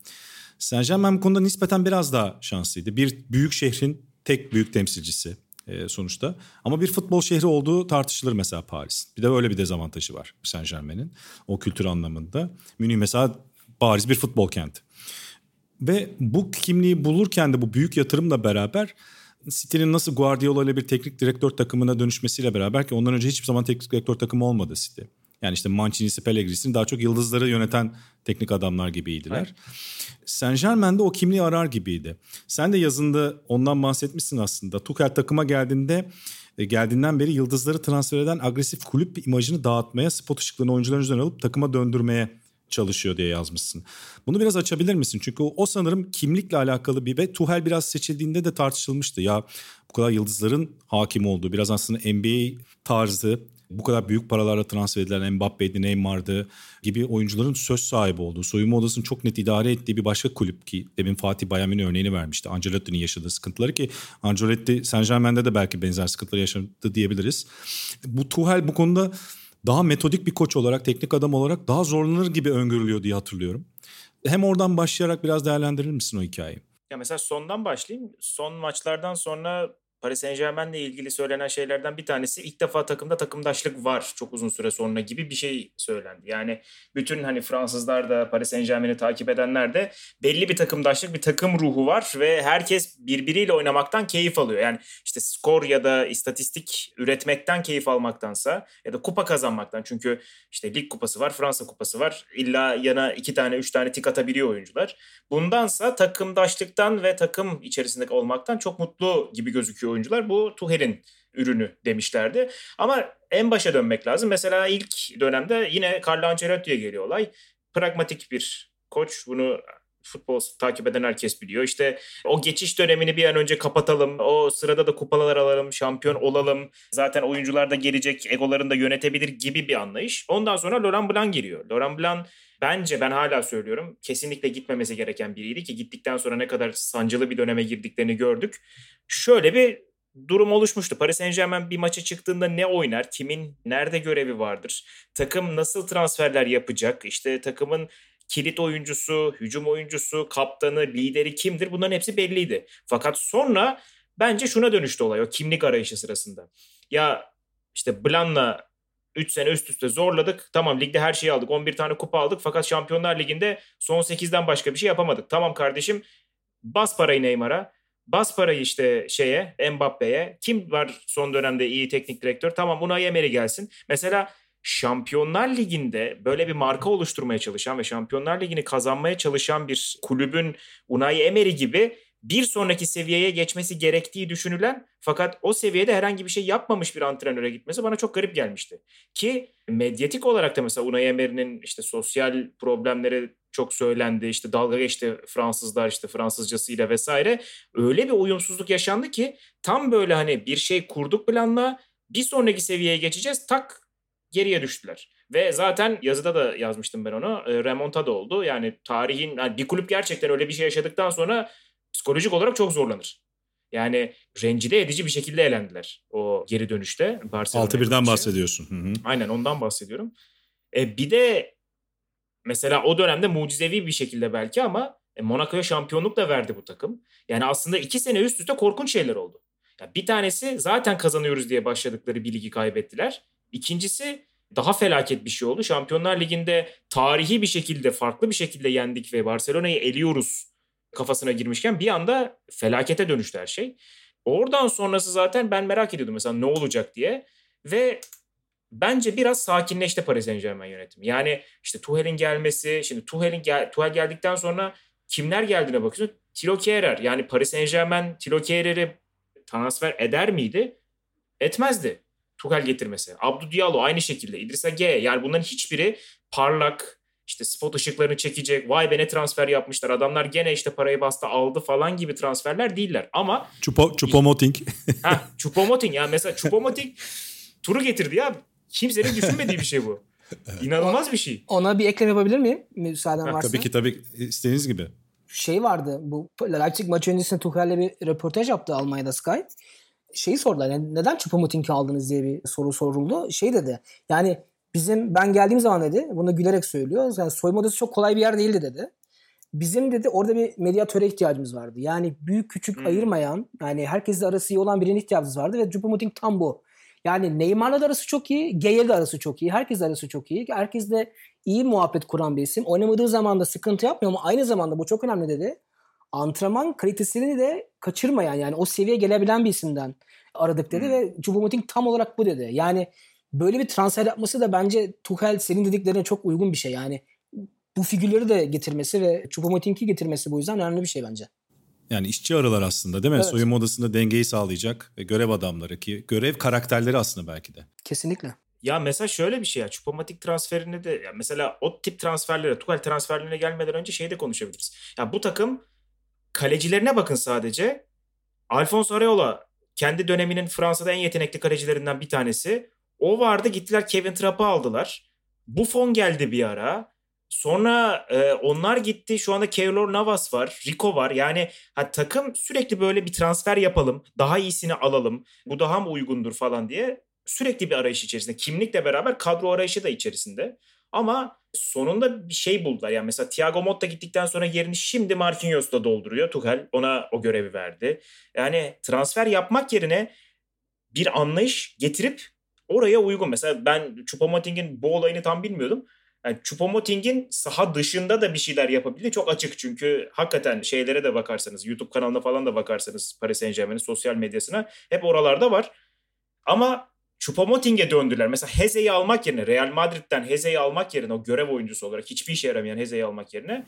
Saint Germain bu konuda nispeten biraz daha şanslıydı. Bir büyük şehrin tek büyük temsilcisi e, sonuçta. Ama bir futbol şehri olduğu tartışılır mesela Paris. Bir de öyle bir dezavantajı var Saint Germain'in o kültür anlamında. Münih mesela bariz bir futbol kenti. Ve bu kimliği bulurken de bu büyük yatırımla beraber City'nin nasıl Guardiola ile bir teknik direktör takımına dönüşmesiyle beraber ki ondan önce hiçbir zaman teknik direktör takımı olmadı City. Yani işte Mancini'si, Pellegrini'si daha çok yıldızları yöneten teknik adamlar gibiydiler. Evet. Saint Germain'de o kimliği arar gibiydi. Sen de yazında ondan bahsetmişsin aslında. Tuchel takıma geldiğinde e, geldiğinden beri yıldızları transfer eden agresif kulüp imajını dağıtmaya, spot ışıklarını oyuncuların üzerine alıp takıma döndürmeye çalışıyor diye yazmışsın. Bunu biraz açabilir misin? Çünkü o, o sanırım kimlikle alakalı bir ve Tuhel biraz seçildiğinde de tartışılmıştı. Ya bu kadar yıldızların hakim olduğu biraz aslında NBA tarzı bu kadar büyük paralarla transfer edilen Mbappe'ydi, Neymar'dı gibi oyuncuların söz sahibi olduğu, soyunma odasını çok net idare ettiği bir başka kulüp ki demin Fatih Bayern örneğini vermişti. Ancelotti'nin yaşadığı sıkıntıları ki Ancelotti Saint Germain'de de belki benzer sıkıntılar yaşadı diyebiliriz. Bu Tuchel bu konuda daha metodik bir koç olarak, teknik adam olarak daha zorlanır gibi öngörülüyor diye hatırlıyorum. Hem oradan başlayarak biraz değerlendirir misin o hikayeyi? Ya mesela sondan başlayayım. Son maçlardan sonra Paris Saint Germain'le ilgili söylenen şeylerden bir tanesi ilk defa takımda takımdaşlık var çok uzun süre sonra gibi bir şey söylendi. Yani bütün hani Fransızlar da Paris Saint Germain'i takip edenler de belli bir takımdaşlık, bir takım ruhu var ve herkes birbiriyle oynamaktan keyif alıyor. Yani işte skor ya da istatistik üretmekten keyif almaktansa ya da kupa kazanmaktan çünkü işte lig kupası var, Fransa kupası var. İlla yana iki tane, üç tane tik atabiliyor oyuncular. Bundansa takımdaşlıktan ve takım içerisinde olmaktan çok mutlu gibi gözüküyor oyuncular. Bu Tuhel'in ürünü demişlerdi. Ama en başa dönmek lazım. Mesela ilk dönemde yine Carlo Ancelotti'ye geliyor olay. Pragmatik bir koç. Bunu futbol takip eden herkes biliyor. İşte o geçiş dönemini bir an önce kapatalım. O sırada da kupalar alalım, şampiyon olalım. Zaten oyuncular da gelecek, egolarını da yönetebilir gibi bir anlayış. Ondan sonra Laurent Blanc geliyor. Laurent Blanc bence ben hala söylüyorum kesinlikle gitmemesi gereken biriydi ki gittikten sonra ne kadar sancılı bir döneme girdiklerini gördük. Şöyle bir durum oluşmuştu. Paris Saint Germain bir maça çıktığında ne oynar, kimin nerede görevi vardır, takım nasıl transferler yapacak, işte takımın kilit oyuncusu, hücum oyuncusu, kaptanı, lideri kimdir bunların hepsi belliydi. Fakat sonra bence şuna dönüştü olay o kimlik arayışı sırasında. Ya işte Blan'la 3 sene üst üste zorladık. Tamam ligde her şeyi aldık. 11 tane kupa aldık. Fakat Şampiyonlar Ligi'nde son 8'den başka bir şey yapamadık. Tamam kardeşim bas parayı Neymar'a. Bas parayı işte şeye Mbappe'ye. Kim var son dönemde iyi teknik direktör? Tamam Unai Emery gelsin. Mesela Şampiyonlar Ligi'nde böyle bir marka oluşturmaya çalışan ve Şampiyonlar Ligi'ni kazanmaya çalışan bir kulübün Unai Emery gibi bir sonraki seviyeye geçmesi gerektiği düşünülen fakat o seviyede herhangi bir şey yapmamış bir antrenöre gitmesi bana çok garip gelmişti. Ki medyatik olarak da mesela Unai Emery'nin işte sosyal problemleri çok söylendi. İşte dalga geçti Fransızlar işte Fransızcasıyla vesaire. Öyle bir uyumsuzluk yaşandı ki tam böyle hani bir şey kurduk planla bir sonraki seviyeye geçeceğiz tak geriye düştüler. Ve zaten yazıda da yazmıştım ben onu. E, remontada oldu. Yani tarihin yani bir kulüp gerçekten öyle bir şey yaşadıktan sonra psikolojik olarak çok zorlanır. Yani rencide edici bir şekilde elendiler o geri dönüşte. 6-1'den bahsediyorsun. Hı hı. Aynen ondan bahsediyorum. E, bir de mesela o dönemde mucizevi bir şekilde belki ama e, Monaco'ya şampiyonluk da verdi bu takım. Yani aslında iki sene üst üste korkunç şeyler oldu. Yani bir tanesi zaten kazanıyoruz diye başladıkları bir ligi kaybettiler. İkincisi daha felaket bir şey oldu. Şampiyonlar Ligi'nde tarihi bir şekilde farklı bir şekilde yendik ve Barcelona'yı eliyoruz kafasına girmişken bir anda felakete dönüştü her şey. Oradan sonrası zaten ben merak ediyordum mesela ne olacak diye. Ve bence biraz sakinleşti Paris Saint Germain yönetimi. Yani işte Tuchel'in gelmesi, şimdi Tuchel'in gel, Tuchel geldikten sonra kimler geldiğine bakıyorsun. Thilo Kehrer yani Paris Saint Germain Thilo Kehrer'i transfer eder miydi? Etmezdi. Tuchel getirmesi. Abdou Diallo aynı şekilde. İdrissa G yani bunların hiçbiri parlak, işte spot ışıklarını çekecek. Vay be ne transfer yapmışlar. Adamlar gene işte parayı bastı aldı falan gibi transferler değiller. Ama Chupo, Chupomoting. [LAUGHS] ha, Chupomoting yani mesela Chupomoting turu getirdi ya. Kimsenin düşünmediği bir şey bu. İnanılmaz bir şey. Ona bir ekleme yapabilir miyim? Müsaaden Ha, varsa. tabii ki tabii istediğiniz gibi. Şey vardı. Bu Leipzig maçı öncesinde Tuchel'le bir röportaj yaptı Almanya'da Sky. Şeyi sordular. Yani neden Choupo-Moting'i aldınız diye bir soru soruldu. Şey dedi. Yani bizim ben geldiğim zaman dedi. Bunu gülerek söylüyor. Yani soyunma odası çok kolay bir yer değildi dedi. Bizim dedi orada bir medyatöre ihtiyacımız vardı. Yani büyük küçük Hmm. ayırmayan yani herkesle arası iyi olan birine ihtiyacımız vardı ve Choupo-Moting tam bu. Yani Neymar'la da arası çok iyi, Gaye'yle de arası çok iyi, herkesle arası çok iyi. Herkesle iyi muhabbet kuran bir isim. Oynamadığı zaman da sıkıntı yapmıyor ama aynı zamanda bu çok önemli dedi. Antrenman kalitesini de kaçırmayan yani o seviyeye gelebilen bir isimden aradık dedi Hmm. ve Choupo-Moting tam olarak bu dedi. Yani böyle bir transfer yapması da bence Tuchel senin dediklerine çok uygun bir şey. Yani bu figürleri de getirmesi ve Choupo-Moting'i getirmesi bu yüzden önemli bir şey bence. Yani işçi arılar aslında değil mi? Evet. Soyunma odasında dengeyi sağlayacak ve görev adamları ki görev karakterleri aslında belki de. Kesinlikle. Ya mesela şöyle bir şey ya. Chupomatic transferini de ya mesela o tip transferlere, Tuchel transferlerine gelmeden önce şeyi de konuşabiliriz. Ya bu takım kalecilerine bakın sadece. Alphonse Areola kendi döneminin Fransa'da en yetenekli kalecilerinden bir tanesi. O vardı gittiler Kevin Trapp'ı aldılar. Buffon geldi bir ara. Sonra e, onlar gitti. Şu anda Keylor Navas var. Rico var. Yani ha, takım sürekli böyle bir transfer yapalım. Daha iyisini alalım. Bu daha mı uygundur falan diye sürekli bir arayış içerisinde. Kimlikle beraber kadro arayışı da içerisinde. Ama sonunda bir şey buldular. Yani mesela Thiago Motta gittikten sonra yerini şimdi Marquinhos da dolduruyor. Tuchel ona o görevi verdi. Yani transfer yapmak yerine bir anlayış getirip oraya uygun. Mesela ben Choupo-Moting'in bu olayını tam bilmiyordum. Yani Choupo-Moting'in saha dışında da bir şeyler yapabildiği çok açık. Çünkü hakikaten şeylere de bakarsanız, YouTube kanalına falan da bakarsanız Paris Saint Germain'in sosyal medyasına hep oralarda var. Ama Choupo-Moting'e döndüler. Mesela Heze'yi almak yerine, Real Madrid'den Heze'yi almak yerine o görev oyuncusu olarak hiçbir işe yaramayan Heze'yi almak yerine.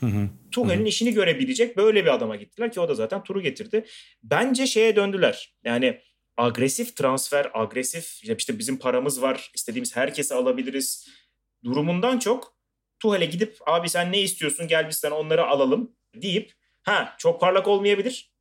Tuchel'in işini görebilecek böyle bir adama gittiler ki o da zaten turu getirdi. Bence şeye döndüler. Yani agresif transfer, agresif işte bizim paramız var, istediğimiz herkesi alabiliriz durumundan çok Tuhel'e gidip abi sen ne istiyorsun gel biz sana onları alalım deyip ha çok parlak olmayabilir.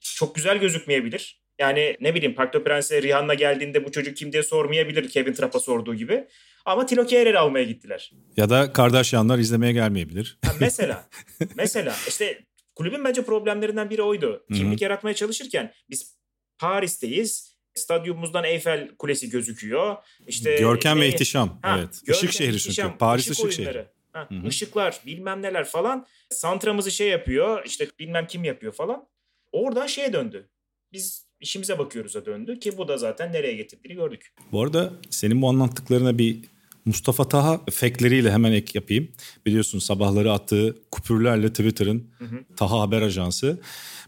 Çok güzel gözükmeyebilir. Yani ne bileyim Park de Prince'e Rihanna geldiğinde bu çocuk kim diye sormayabilir Kevin Trapp'a sorduğu gibi. Ama Tilo Kehrer almaya gittiler. Ya da Kardashianlar izlemeye gelmeyebilir. Ha, mesela [LAUGHS] mesela işte kulübün bence problemlerinden biri oydu. Kimlik yaratmaya çalışırken biz Paris'teyiz. Stadyumumuzdan Eyfel Kulesi gözüküyor. İşte Görkem ve ne- ihtişam. Ha, evet. görkem, Işık şehri ihtişam, çünkü. Paris ışık ışık şehri. Ha, ışıklar bilmem neler falan. Santramızı şey yapıyor işte bilmem kim yapıyor falan. Oradan şeye döndü. Biz işimize bakıyoruz'a döndü ki bu da zaten nereye getirdiğini gördük. Bu arada senin bu anlattıklarına bir Mustafa Taha efektleriyle hemen ek yapayım. Biliyorsun sabahları attığı kupürlerle Twitter'ın Hı hı. Taha Haber Ajansı.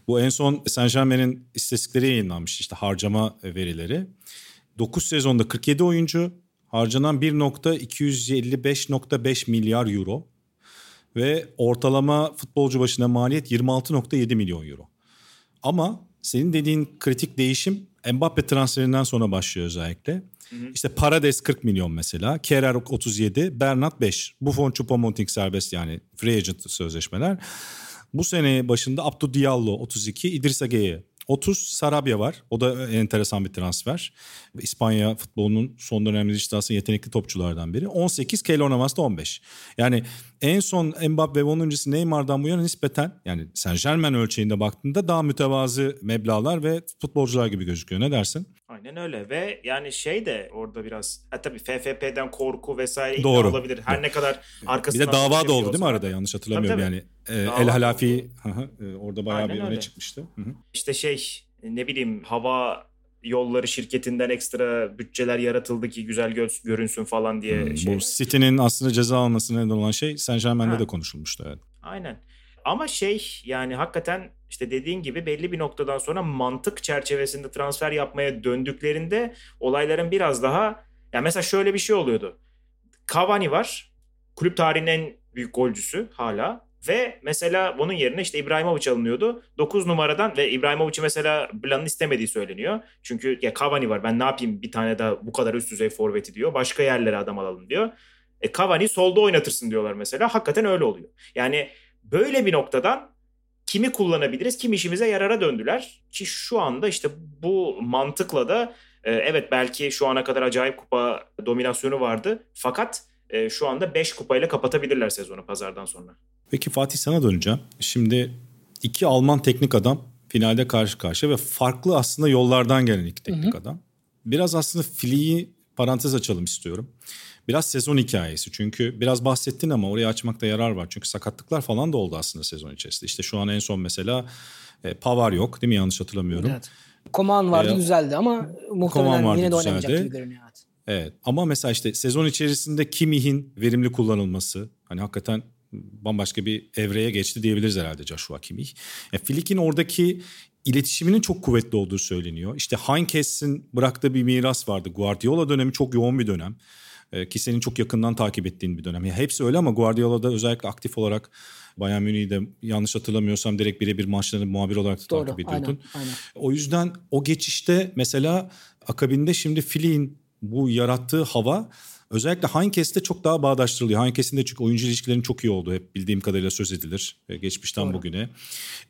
Bu en son Saint Germain'in istatistikleri yayınlanmış işte harcama verileri. 9 sezonda 47 oyuncu harcanan 1.255.5 milyar euro ve ortalama futbolcu başına maliyet 26.7 milyon euro. Ama senin dediğin kritik değişim Mbappe transferinden sonra başlıyor özellikle. İşte Parades 40 milyon mesela. Kerrer 37, Bernat 5. Buffon, Choupo-Moting serbest yani free agent sözleşmeler. Bu sene başında Abdou Diallo 32, İdrissa Gueye 30, Sarabia var. O da enteresan bir transfer. İspanya futbolunun son dönemde işte aslında yetenekli topçulardan biri. 18, Keylor Navas da 15. Yani en son Mbappe ve onun öncesi Neymar'dan bu yana nispeten yani Saint Germain ölçeğinde baktığında daha mütevazı meblağlar ve futbolcular gibi gözüküyor. Ne dersin? Aynen öyle ve yani şey de orada biraz ha tabii FFP'den korku vesaire Doğru. Olabilir. Her ne kadar Bir arkasından de dava bir da oldu değil mi arada da. yanlış hatırlamıyorum Tabii, yani. E, Dava El Halafi e, orada bayağı Aynen bir öne öyle. çıkmıştı. Hı hı. İşte şey ne bileyim hava yolları şirketinden ekstra bütçeler yaratıldı ki güzel gö- görünsün falan diye Hmm, şey. Bu City'nin aslında ceza almasına neden olan şey Saint Germain'de Ha. de konuşulmuştu. Evet. Aynen. Ama şey yani hakikaten işte dediğin gibi belli bir noktadan sonra mantık çerçevesinde transfer yapmaya döndüklerinde olayların biraz daha ya mesela şöyle bir şey oluyordu. Cavani var. Kulüp tarihinin en büyük golcüsü hala. Ve mesela bunun yerine işte İbrahimovic alınıyordu. 9 numaradan ve İbrahimovic'i mesela Blan'ın istemediği söyleniyor. Çünkü ya Cavani var ben ne yapayım bir tane daha bu kadar üst düzey forveti diyor. Başka yerlere adam alalım diyor. E Cavani solda oynatırsın diyorlar mesela. Hakikaten öyle oluyor. Yani böyle bir noktadan kimi kullanabiliriz, kim işimize yarara döndüler. Ki şu anda işte bu mantıkla da e, evet belki şu ana kadar acayip kupa dominasyonu vardı. Fakat e, şu anda 5 kupayla kapatabilirler sezonu pazardan sonra. Peki Fatih sana döneceğim. Şimdi iki Alman teknik adam finalde karşı karşıya ve farklı aslında yollardan gelen iki teknik hı hı. adam. Biraz aslında Fili'yi parantez açalım istiyorum. Biraz sezon hikayesi çünkü biraz bahsettin ama oraya açmakta yarar var. Çünkü sakatlıklar falan da oldu aslında sezon içerisinde. İşte şu an en son mesela e, Pavar yok değil mi yanlış hatırlamıyorum. Evet. Koman vardı ee, düzeldi ama muhtemelen vardı, yine de oynamayacak düzeldi. gibi görünüyor. Evet. evet ama mesela işte sezon içerisinde Kimih'in verimli kullanılması hani hakikaten bambaşka bir evreye geçti diyebiliriz herhalde Joshua Kimmich. Yani Flick'in oradaki iletişiminin çok kuvvetli olduğu söyleniyor. İşte Heinkes'in bıraktığı bir miras vardı. Guardiola dönemi çok yoğun bir dönem. Ee, ki senin çok yakından takip ettiğin bir dönem. Yani hepsi öyle ama Guardiola'da özellikle aktif olarak Bayern Münih'i de yanlış hatırlamıyorsam direkt birebir maçlarını muhabir olarak da Doğru, takip ediyordun. Aynen, aynen. O yüzden o geçişte mesela akabinde şimdi Fili'nin bu yarattığı hava Özellikle Heinkes'te çok daha bağdaştırılıyor. Heinkes'in de çünkü oyuncu ilişkilerinin çok iyi olduğu hep bildiğim kadarıyla söz edilir e, geçmişten Doğru. bugüne.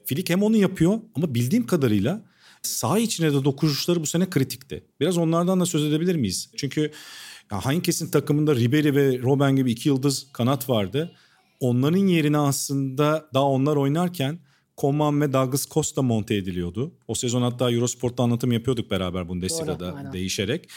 Filik hem onu yapıyor ama bildiğim kadarıyla saha içine de dokunuşları bu sene kritikti. Biraz onlardan da söz edebilir miyiz? Çünkü Heinkes'in takımında Ribery ve Robben gibi iki yıldız kanat vardı. Onların yerine aslında daha onlar oynarken Coman ve Douglas Costa monte ediliyordu. O sezon hatta Eurosport'ta anlatım yapıyorduk beraber Bundesliga'da Doğru, değişerek.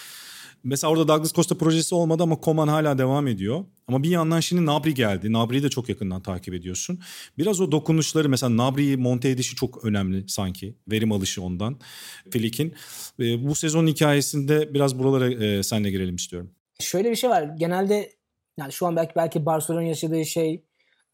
Mesela orada Douglas Costa projesi olmadı ama Koman hala devam ediyor. Ama bir yandan şimdi Nabri geldi. Nabri'yi de çok yakından takip ediyorsun. Biraz o dokunuşları mesela Nabri'yi monte edişi çok önemli sanki. Verim alışı ondan. Filik'in. E, bu sezon hikayesinde biraz buralara e, senle girelim istiyorum. Şöyle bir şey var. Genelde yani şu an belki belki Barcelona yaşadığı şey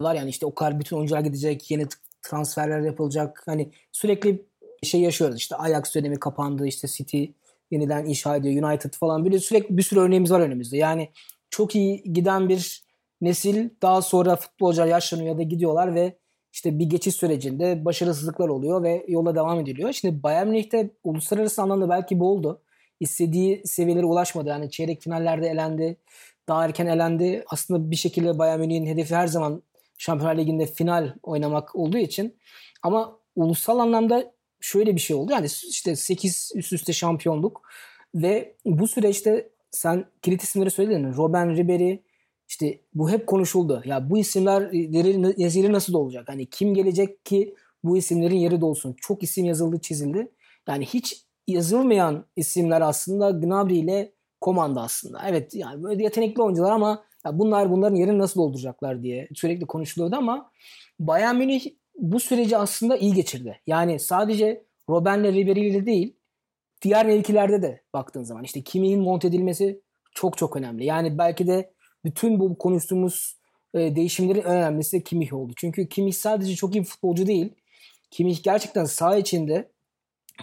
var yani işte o kadar bütün oyuncular gidecek, yeni transferler yapılacak. Hani sürekli şey yaşıyoruz işte Ajax dönemi kapandı, işte City yeniden inşa ediyor. United falan böyle sürekli bir sürü örneğimiz var önümüzde. Yani çok iyi giden bir nesil daha sonra futbolcular yaşlanıyor ya da gidiyorlar ve işte bir geçiş sürecinde başarısızlıklar oluyor ve yola devam ediliyor. Şimdi Bayern Münih'te uluslararası anlamda belki bu oldu. İstediği seviyelere ulaşmadı. Yani çeyrek finallerde elendi. Daha erken elendi. Aslında bir şekilde Bayern Münih'in hedefi her zaman Şampiyonlar Ligi'nde final oynamak olduğu için ama ulusal anlamda şöyle bir şey oldu. Yani işte 8 üst üste şampiyonluk ve bu süreçte sen kilit isimleri söyledin. Robben Ribery işte bu hep konuşuldu. Ya bu isimlerin yazıları nasıl olacak? Hani kim gelecek ki bu isimlerin yeri dolsun? Çok isim yazıldı, çizildi. Yani hiç yazılmayan isimler aslında Gnabry ile Komanda aslında. Evet yani böyle yetenekli oyuncular ama ya bunlar bunların yerini nasıl dolduracaklar diye sürekli konuşuluyordu ama Bayern Münih bu süreci aslında iyi geçirdi. Yani sadece Robben'le Ribery ile değil diğer mevkilerde de baktığın zaman işte Kimi'nin monte edilmesi çok çok önemli. Yani belki de bütün bu konuştuğumuz e, değişimlerin önemlisi de Kimmich oldu. Çünkü Kimmich sadece çok iyi bir futbolcu değil. Kimmich gerçekten saha içinde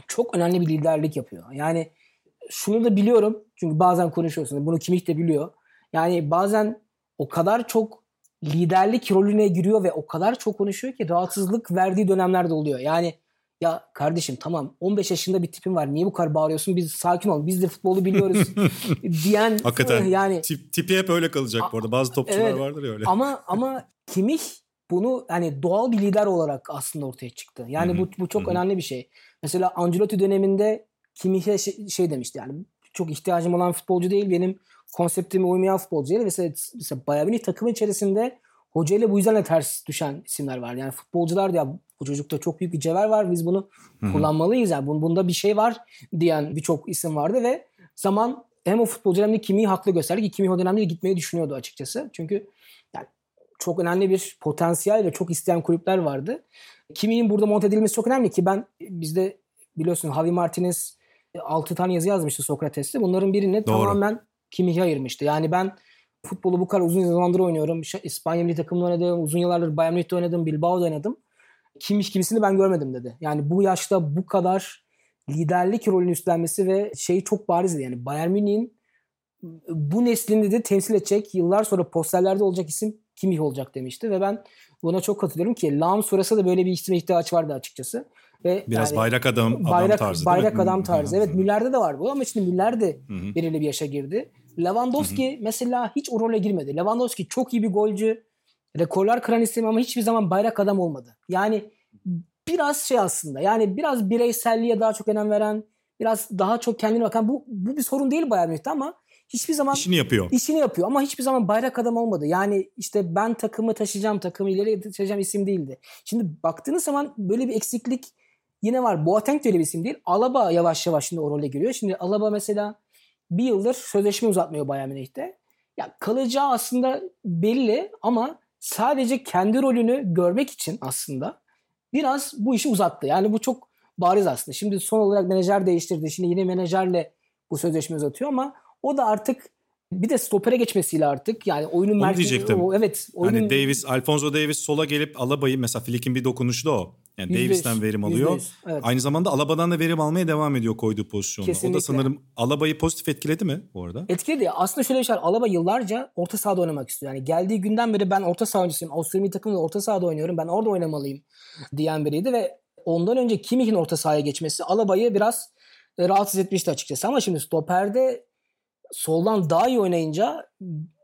çok önemli bir liderlik yapıyor. Yani şunu da biliyorum çünkü bazen konuşuyorsunuz. Bunu Kimmich de biliyor. Yani bazen o kadar çok liderlik rolüne giriyor ve o kadar çok konuşuyor ki rahatsızlık verdiği dönemler de oluyor. Yani ya kardeşim tamam 15 yaşında bir tipin var. Niye bu kadar bağırıyorsun? Biz sakin ol. Biz de futbolu biliyoruz [LAUGHS] diyen Hakikaten. yani Tip, tipi hep öyle kalacak bu arada. Bazı topçular evet, vardır ya öyle. Ama ama Kimih bunu hani doğal bir lider olarak aslında ortaya çıktı. Yani bu bu çok önemli bir şey. Mesela Ancelotti döneminde Kimih'e şey, şey demişti yani çok ihtiyacım olan futbolcu değil benim konseptime uymayan futbolcuya mesela, mesela Bayern Münih takımın içerisinde hocayla bu yüzden de ters düşen isimler var. Yani futbolcular da ya bu çocukta çok büyük bir cevher var biz bunu Hı-hı. kullanmalıyız yani bunda bir şey var diyen birçok isim vardı ve zaman hem o futbolcu hem de Kimi'yi haklı gösterdi ki Kimi o dönemde gitmeyi düşünüyordu açıkçası. Çünkü yani çok önemli bir potansiyel ve çok isteyen kulüpler vardı. Kimi'nin burada monte edilmesi çok önemli ki ben bizde biliyorsun Javi Martinez 6 tane yazı yazmıştı Sokrates'te. Bunların birini Doğru. tamamen Kimih'e ayırmıştı. Yani ben futbolu bu kadar uzun zamandır oynuyorum. İspanya milli takımında oynadım. Uzun yıllardır Bayern Münih'te oynadım. Bilbao'da oynadım. Kimih gibisini ben görmedim dedi. Yani bu yaşta bu kadar liderlik rolünü üstlenmesi ve şey çok barizdi. Yani Bayern Münih'in bu neslini de temsil edecek yıllar sonra posterlerde olacak isim Kimih olacak demişti ve ben buna çok katılıyorum ki Lahm sonrası da böyle bir isime ihtiyaç vardı açıkçası. Ve Biraz yani, bayrak adam, bayrak, adam tarzı Bayrak adam tarzı. Evet Müller'de de var bu ama şimdi Müller de belirli bir yaşa girdi. Lewandowski Hı-hı. mesela hiç o role girmedi. Lewandowski çok iyi bir golcü. Rekorlar kıran isim ama hiçbir zaman bayrak adam olmadı. Yani biraz şey aslında. Yani biraz bireyselliğe daha çok önem veren, biraz daha çok kendine bakan bu bu bir sorun değil Bayern Münih'te ama hiçbir zaman işini yapıyor. işini yapıyor ama hiçbir zaman bayrak adam olmadı. Yani işte ben takımı taşıyacağım, takımı ileri taşıyacağım isim değildi. Şimdi baktığınız zaman böyle bir eksiklik yine var. Boateng de öyle bir isim değil. Alaba yavaş yavaş şimdi o role giriyor. Şimdi Alaba mesela bir yıldır sözleşme uzatmıyor Bayern Münih'te. Ya kalacağı aslında belli ama sadece kendi rolünü görmek için aslında biraz bu işi uzattı. Yani bu çok bariz aslında. Şimdi son olarak menajer değiştirdi. Şimdi yine menajerle bu sözleşme uzatıyor ama o da artık bir de stopere geçmesiyle artık yani oyunun merkezi evet oyunun Hani Davis, Alfonso Davis sola gelip Alaba'yı mesela Flick'in bir dokunuşu da o. Yani Yüzde Davis'ten yüz, verim alıyor. yüz, evet. Aynı zamanda Alaba'dan da verim almaya devam ediyor koyduğu pozisyonda. O da sanırım Alaba'yı pozitif etkiledi mi bu arada? Etkiledi. Aslında şöyle bir şey var. Alaba yıllarca orta sahada oynamak istiyor. Yani geldiği günden beri ben orta saha oyuncusuyum. Avusturya milli takımında orta sahada oynuyorum. Ben orada oynamalıyım diyen biriydi ve ondan önce Kimmich'in orta sahaya geçmesi Alaba'yı biraz e, rahatsız etmişti açıkçası. Ama şimdi stoperde soldan daha iyi oynayınca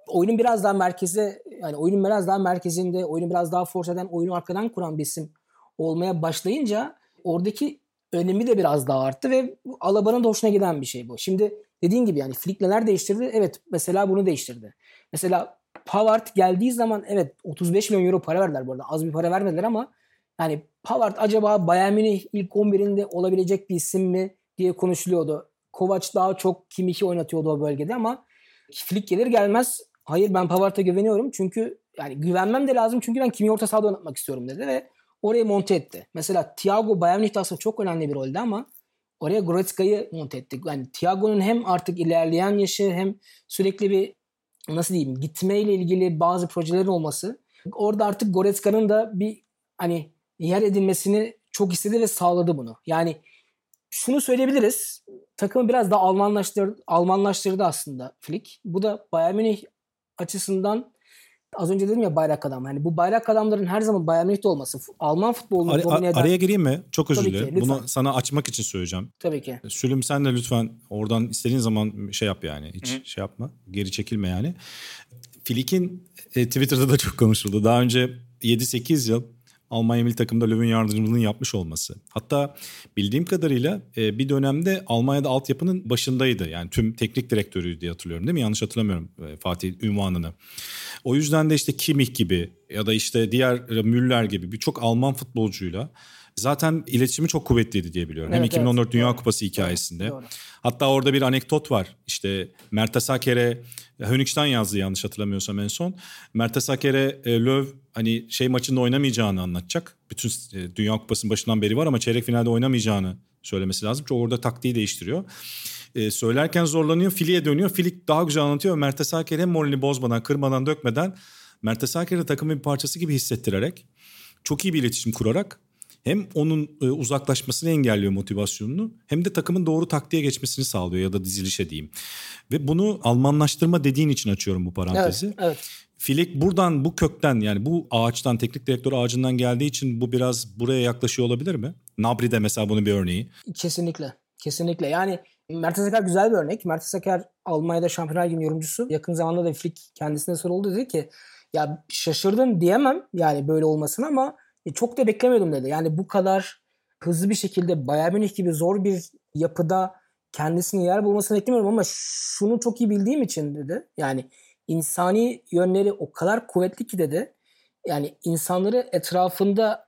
oyunun biraz daha merkeze yani oyunun biraz daha merkezinde, oyunu biraz daha force eden, oyunu arkadan kuran bir isim olmaya başlayınca oradaki önemi de biraz daha arttı ve Alaba'nın da hoşuna giden bir şey bu. Şimdi dediğin gibi yani Flick neler değiştirdi? Evet mesela bunu değiştirdi. Mesela Pavard geldiği zaman evet 35 milyon euro para verdiler bu arada. Az bir para vermediler ama yani Pavard acaba Bayern Münih ilk 11'inde olabilecek bir isim mi diye konuşuluyordu. Kovac daha çok Kimmich'i oynatıyordu o bölgede ama Flick gelir gelmez hayır ben Pavard'a güveniyorum çünkü yani güvenmem de lazım çünkü ben Kimmich'i orta sahada oynatmak istiyorum dedi ve orayı monte etti. Mesela Thiago Bayern Münih'te aslında çok önemli bir roldü ama oraya Goretzka'yı monte etti. Yani Thiago'nun hem artık ilerleyen yaşı hem sürekli bir nasıl diyeyim gitmeyle ilgili bazı projelerin olması. Orada artık Goretzka'nın da bir hani yer edilmesini çok istedi ve sağladı bunu. Yani şunu söyleyebiliriz. Takımı biraz da Almanlaştırdı, Almanlaştırdı aslında Flick. Bu da Bayern Münih açısından az önce dedim ya bayrak adam. Hani bu bayrak adamların her zaman Bayern Münih'te olması, Alman futbolunu Ar- domine eden... araya gireyim mi? Çok özür dilerim. Bunu sana açmak için söyleyeceğim. Tabii ki. Sülüm sen de lütfen oradan istediğin zaman şey yap yani. Hiç Hı hı. şey yapma. Geri çekilme yani. Flick'in e, Twitter'da da çok konuşuldu. Daha önce 7-8 yıl Almanya milli takımda Löw'ün yardımcılığını yapmış olması. Hatta bildiğim kadarıyla e, bir dönemde Almanya'da altyapının başındaydı. Yani tüm teknik direktörüydü diye hatırlıyorum değil mi? Yanlış hatırlamıyorum e, Fatih ünvanını. O yüzden de işte Kimmich gibi ya da işte diğer Müller gibi birçok Alman futbolcuyla zaten iletişimi çok kuvvetliydi diye biliyorum. Hem Evet, 2014 evet. Dünya Doğru. Kupası hikayesinde. Doğru. Hatta orada bir anekdot var. İşte Mertesaker'e Hönig'den yazdı yanlış hatırlamıyorsam en son. Mertesaker'e e, Löw hani şey maçında oynamayacağını anlatacak. Bütün e, Dünya Kupası'nın başından beri var ama çeyrek finalde oynamayacağını söylemesi lazım. Çünkü orada taktiği değiştiriyor. E, söylerken zorlanıyor. Fili'ye dönüyor. Filik daha güzel anlatıyor. Mertesaker hem moralini bozmadan, kırmadan, dökmeden Mertesaker'i takımın bir parçası gibi hissettirerek çok iyi bir iletişim kurarak hem onun e, uzaklaşmasını engelliyor motivasyonunu hem de takımın doğru taktiğe geçmesini sağlıyor ya da dizilişe diyeyim. Ve bunu Almanlaştırma dediğin için açıyorum bu parantezi. Evet, evet. Filik buradan bu kökten yani bu ağaçtan teknik direktör ağacından geldiği için bu biraz buraya yaklaşıyor olabilir mi? Nabri de mesela bunun bir örneği. Kesinlikle. Kesinlikle. Yani Mertesaker güzel bir örnek. Mertesaker Almanya'da Şampiyonlar Ligi yorumcusu. Yakın zamanda da Flick kendisine soruldu dedi ki ya şaşırdım diyemem yani böyle olmasına ama e, çok da beklemiyordum dedi. Yani bu kadar hızlı bir şekilde Bayern Münih gibi zor bir yapıda kendisini yer bulmasını beklemiyorum ama şunu çok iyi bildiğim için dedi. Yani insani yönleri o kadar kuvvetli ki dedi. Yani insanları etrafında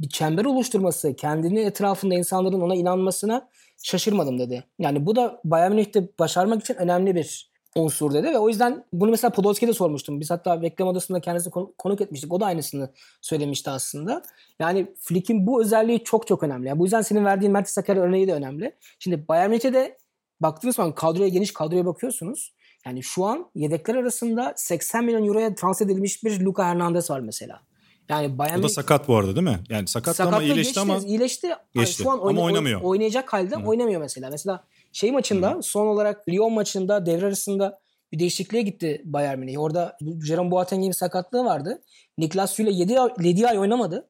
bir çember oluşturması, kendini etrafında insanların ona inanmasına şaşırmadım dedi. Yani bu da Bayern Münih'te başarmak için önemli bir unsur dedi ve o yüzden bunu mesela Podolski'ye de sormuştum. Biz hatta reklam odasında kendisini konu- konuk etmiştik. O da aynısını söylemişti aslında. Yani Flick'in bu özelliği çok çok önemli. Yani bu yüzden senin verdiğin Mertesaker örneği de önemli. Şimdi Bayern Münih'te de baktığınız zaman kadroya geniş kadroya bakıyorsunuz. Yani şu an yedekler arasında 80 milyon euroya transfer edilmiş bir Luka Hernandez var mesela. Yani Bayern O da sakat bu arada değil mi? Yani sakat ama iyileşti geçti, ama iyileşti. Yani Geçti. Şu an Ama oynamıyor. Oynayacak halde oynamıyor mesela. Mesela şey maçında son olarak Lyon maçında devre arasında bir değişikliğe gitti Bayern Münih. Orada Jerome Boateng'in sakatlığı vardı. Niklas Süle 7 ay, 7 ay oynamadı.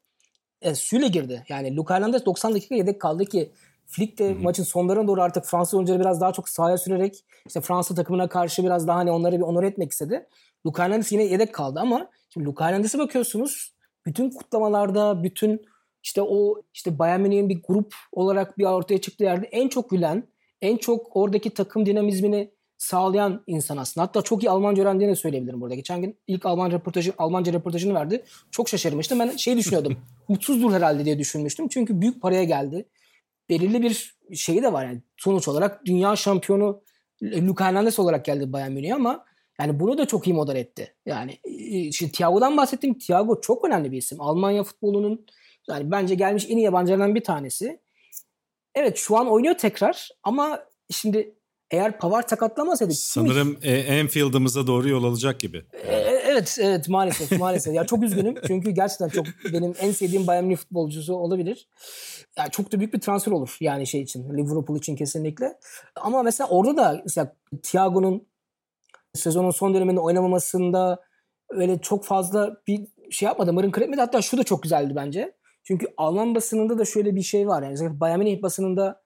E, Süle girdi. Yani Luka Hernandez 90 dakika yedek kaldı ki Flick de maçın sonlarına doğru artık Fransız oyuncuları biraz daha çok sahaya sürerek işte Fransa takımına karşı biraz daha hani onları bir onur etmek istedi. Luka Hernandez yine yedek kaldı ama şimdi Luka Hernandez'e bakıyorsunuz bütün kutlamalarda, bütün işte o işte Bayern Münih'in bir grup olarak bir ortaya çıktığı yerde en çok gülen, en çok oradaki takım dinamizmini sağlayan insan aslında. Hatta çok iyi Almanca öğrendiğini de söyleyebilirim burada. Geçen gün ilk Alman röportajı, Almanca röportajını verdi. Çok şaşırmıştım. Ben şey düşünüyordum. [LAUGHS] mutsuzdur herhalde diye düşünmüştüm. Çünkü büyük paraya geldi. Belirli bir şeyi de var yani. Sonuç olarak dünya şampiyonu Luka Hernandez olarak geldi Bayern Münih'e ama yani bunu da çok iyi model etti. Yani e, şimdi Thiago'dan bahsettim. Thiago çok önemli bir isim. Almanya futbolunun yani bence gelmiş en iyi yabancılardan bir tanesi. Evet şu an oynuyor tekrar ama şimdi eğer Pavard sakatlamasaydı sanırım e, Enfield'ımıza doğru yol alacak gibi. E, evet evet maalesef maalesef. ya çok üzgünüm [LAUGHS] çünkü gerçekten çok benim en sevdiğim Bayern Münih futbolcusu olabilir. Yani çok da büyük bir transfer olur yani şey için Liverpool için kesinlikle. Ama mesela orada da mesela Thiago'nun sezonun son döneminde oynamamasında öyle çok fazla bir şey yapmadı. Mırın kıretmedi. Hatta şu da çok güzeldi bence. Çünkü Alman basınında da şöyle bir şey var. Yani Bayern Münih basınında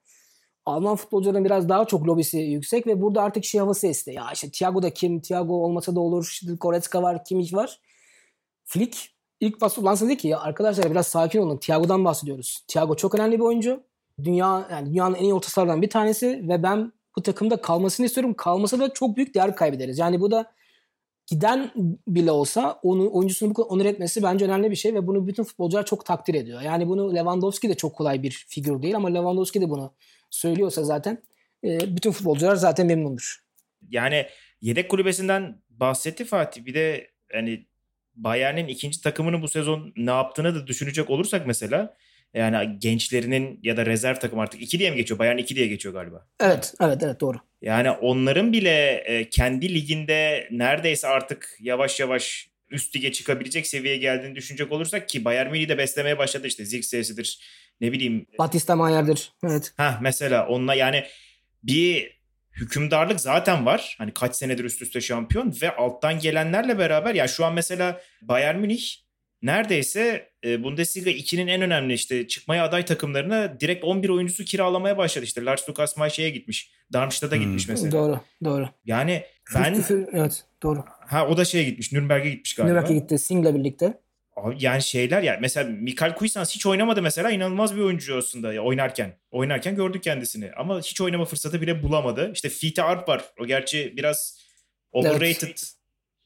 Alman futbolcuların biraz daha çok lobisi yüksek ve burada artık şey havası esti. Ya işte Thiago da kim? Thiago olmasa da olur. İşte Goretzka var. Kimmich var. Flick ilk pas ulansa dedi ki ya arkadaşlar biraz sakin olun. Thiago'dan bahsediyoruz. Thiago çok önemli bir oyuncu. Dünya yani dünyanın en iyi orta sahalardan bir tanesi ve ben bu takımda kalmasını istiyorum. Kalmasa da çok büyük değer kaybederiz. Yani bu da giden bile olsa onu oyuncusunu bu onur etmesi bence önemli bir şey ve bunu bütün futbolcular çok takdir ediyor. Yani bunu Lewandowski de çok kolay bir figür değil ama Lewandowski de bunu söylüyorsa zaten e, bütün futbolcular zaten memnundur. Yani yedek kulübesinden bahsetti Fatih. Bir de hani Bayern'in ikinci takımını bu sezon ne yaptığını da düşünecek olursak mesela yani gençlerinin ya da rezerv takım artık 2 diye mi geçiyor? Bayern 2 diye geçiyor galiba. Evet, evet, evet doğru. Yani onların bile e, kendi liginde neredeyse artık yavaş yavaş üst lige çıkabilecek seviyeye geldiğini düşünecek olursak ki Bayern Münih de beslemeye başladı işte Zirkse'sidir ne bileyim. Batista Mayer'dir. Evet. Ha mesela onunla yani bir hükümdarlık zaten var. Hani kaç senedir üst üste şampiyon ve alttan gelenlerle beraber ya şu an mesela Bayern Münih neredeyse Bundesliga 2'nin en önemli işte çıkmaya aday takımlarına direkt 11 oyuncusu kiralamaya başladı. İşte Lars Lukas Maşe'ye gitmiş. Darmstadt'a hmm. gitmiş mesela. Doğru, doğru. Yani ben... Evet, doğru. Ha o da şeye gitmiş, Nürnberg'e gitmiş galiba. Nürnberg'e gitti, Sing'le birlikte. Yani şeyler yani mesela Mikael Kuysans hiç oynamadı mesela inanılmaz bir oyuncu aslında ya oynarken. Oynarken gördük kendisini ama hiç oynama fırsatı bile bulamadı. İşte Fiete Arp var. O gerçi biraz overrated evet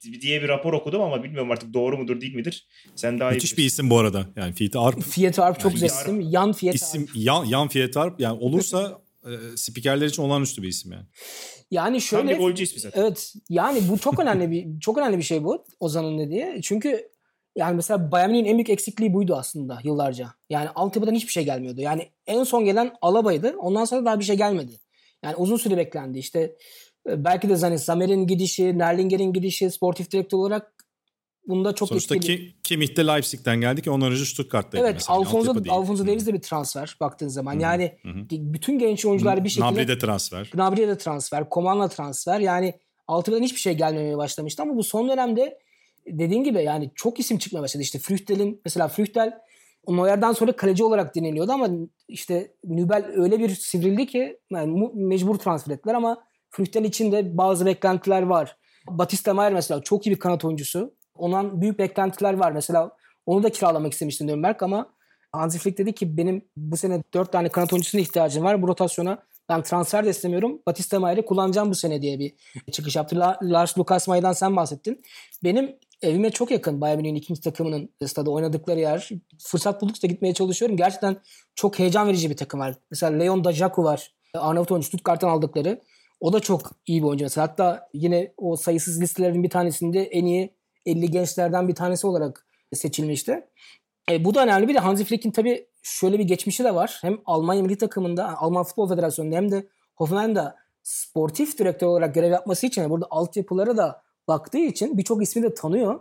diye bir rapor okudum ama bilmiyorum artık doğru mudur değil midir. Sen daha Müthiş iyi bir isim bu arada. Yani Fiat Arp. Fiat Arp çok yani güzel isim. Yan Fiat isim, Arp. Yan, yan Fiat Arp. Yani olursa e, spikerler için olağanüstü bir isim yani. Yani şöyle. Tam bir golcü ismi zaten. Evet. Yani bu çok önemli bir [LAUGHS] çok önemli bir şey bu Ozan'ın dediği. Çünkü yani mesela Bayern Münih'in en büyük eksikliği buydu aslında yıllarca. Yani altyapıdan hiçbir şey gelmiyordu. Yani en son gelen Alaba'ydı. Ondan sonra daha bir şey gelmedi. Yani uzun süre beklendi. İşte belki de hani Samer'in gidişi, Nerlinger'in gidişi sportif direktör olarak bunda çok Sonuçta etkili. Ki, Kimmich de Leipzig'ten geldi ki ondan önce Stuttgart'taydı evet, mesela. Alfonso, Alfonso Davies de bir transfer baktığın zaman. Hı-hı. Yani Hı-hı. bütün genç oyuncular bir şekilde... Gnabry de transfer. Gnabry de transfer. Koman'la transfer. Yani altyapıdan hiçbir şey gelmemeye başlamıştı ama bu son dönemde dediğin gibi yani çok isim çıkmaya başladı. İşte Früchtel'in mesela Früchtel Neuer'dan sonra kaleci olarak deniliyordu ama işte Nübel öyle bir sivrildi ki yani mecbur transfer ettiler ama Früchtel için de bazı beklentiler var. Batista Mayer mesela çok iyi bir kanat oyuncusu. Ondan büyük beklentiler var. Mesela onu da kiralamak istemişti Nürnberg ama Hansi Flick dedi ki benim bu sene 4 tane kanat oyuncusuna ihtiyacım var. Bu rotasyona ben transfer de istemiyorum. Batista Mayer'i kullanacağım bu sene diye bir çıkış yaptı. Lars Lucas Mayer'dan sen bahsettin. Benim evime çok yakın Bayern Münih'in ikinci takımının stadı oynadıkları yer. Fırsat buldukça gitmeye çalışıyorum. Gerçekten çok heyecan verici bir takım var. Mesela Leon Dajaku var. Arnavut oyuncu Stuttgart'tan aldıkları. O da çok iyi bir oyuncu mesela. Hatta yine o sayısız listelerin bir tanesinde en iyi 50 gençlerden bir tanesi olarak seçilmişti. E, bu da önemli. Bir de Hansi Flick'in tabii şöyle bir geçmişi de var. Hem Almanya milli takımında, Alman Futbol Federasyonu'nda hem de Hoffenheim'da sportif direktör olarak görev yapması için burada altyapılara da baktığı için birçok ismi de tanıyor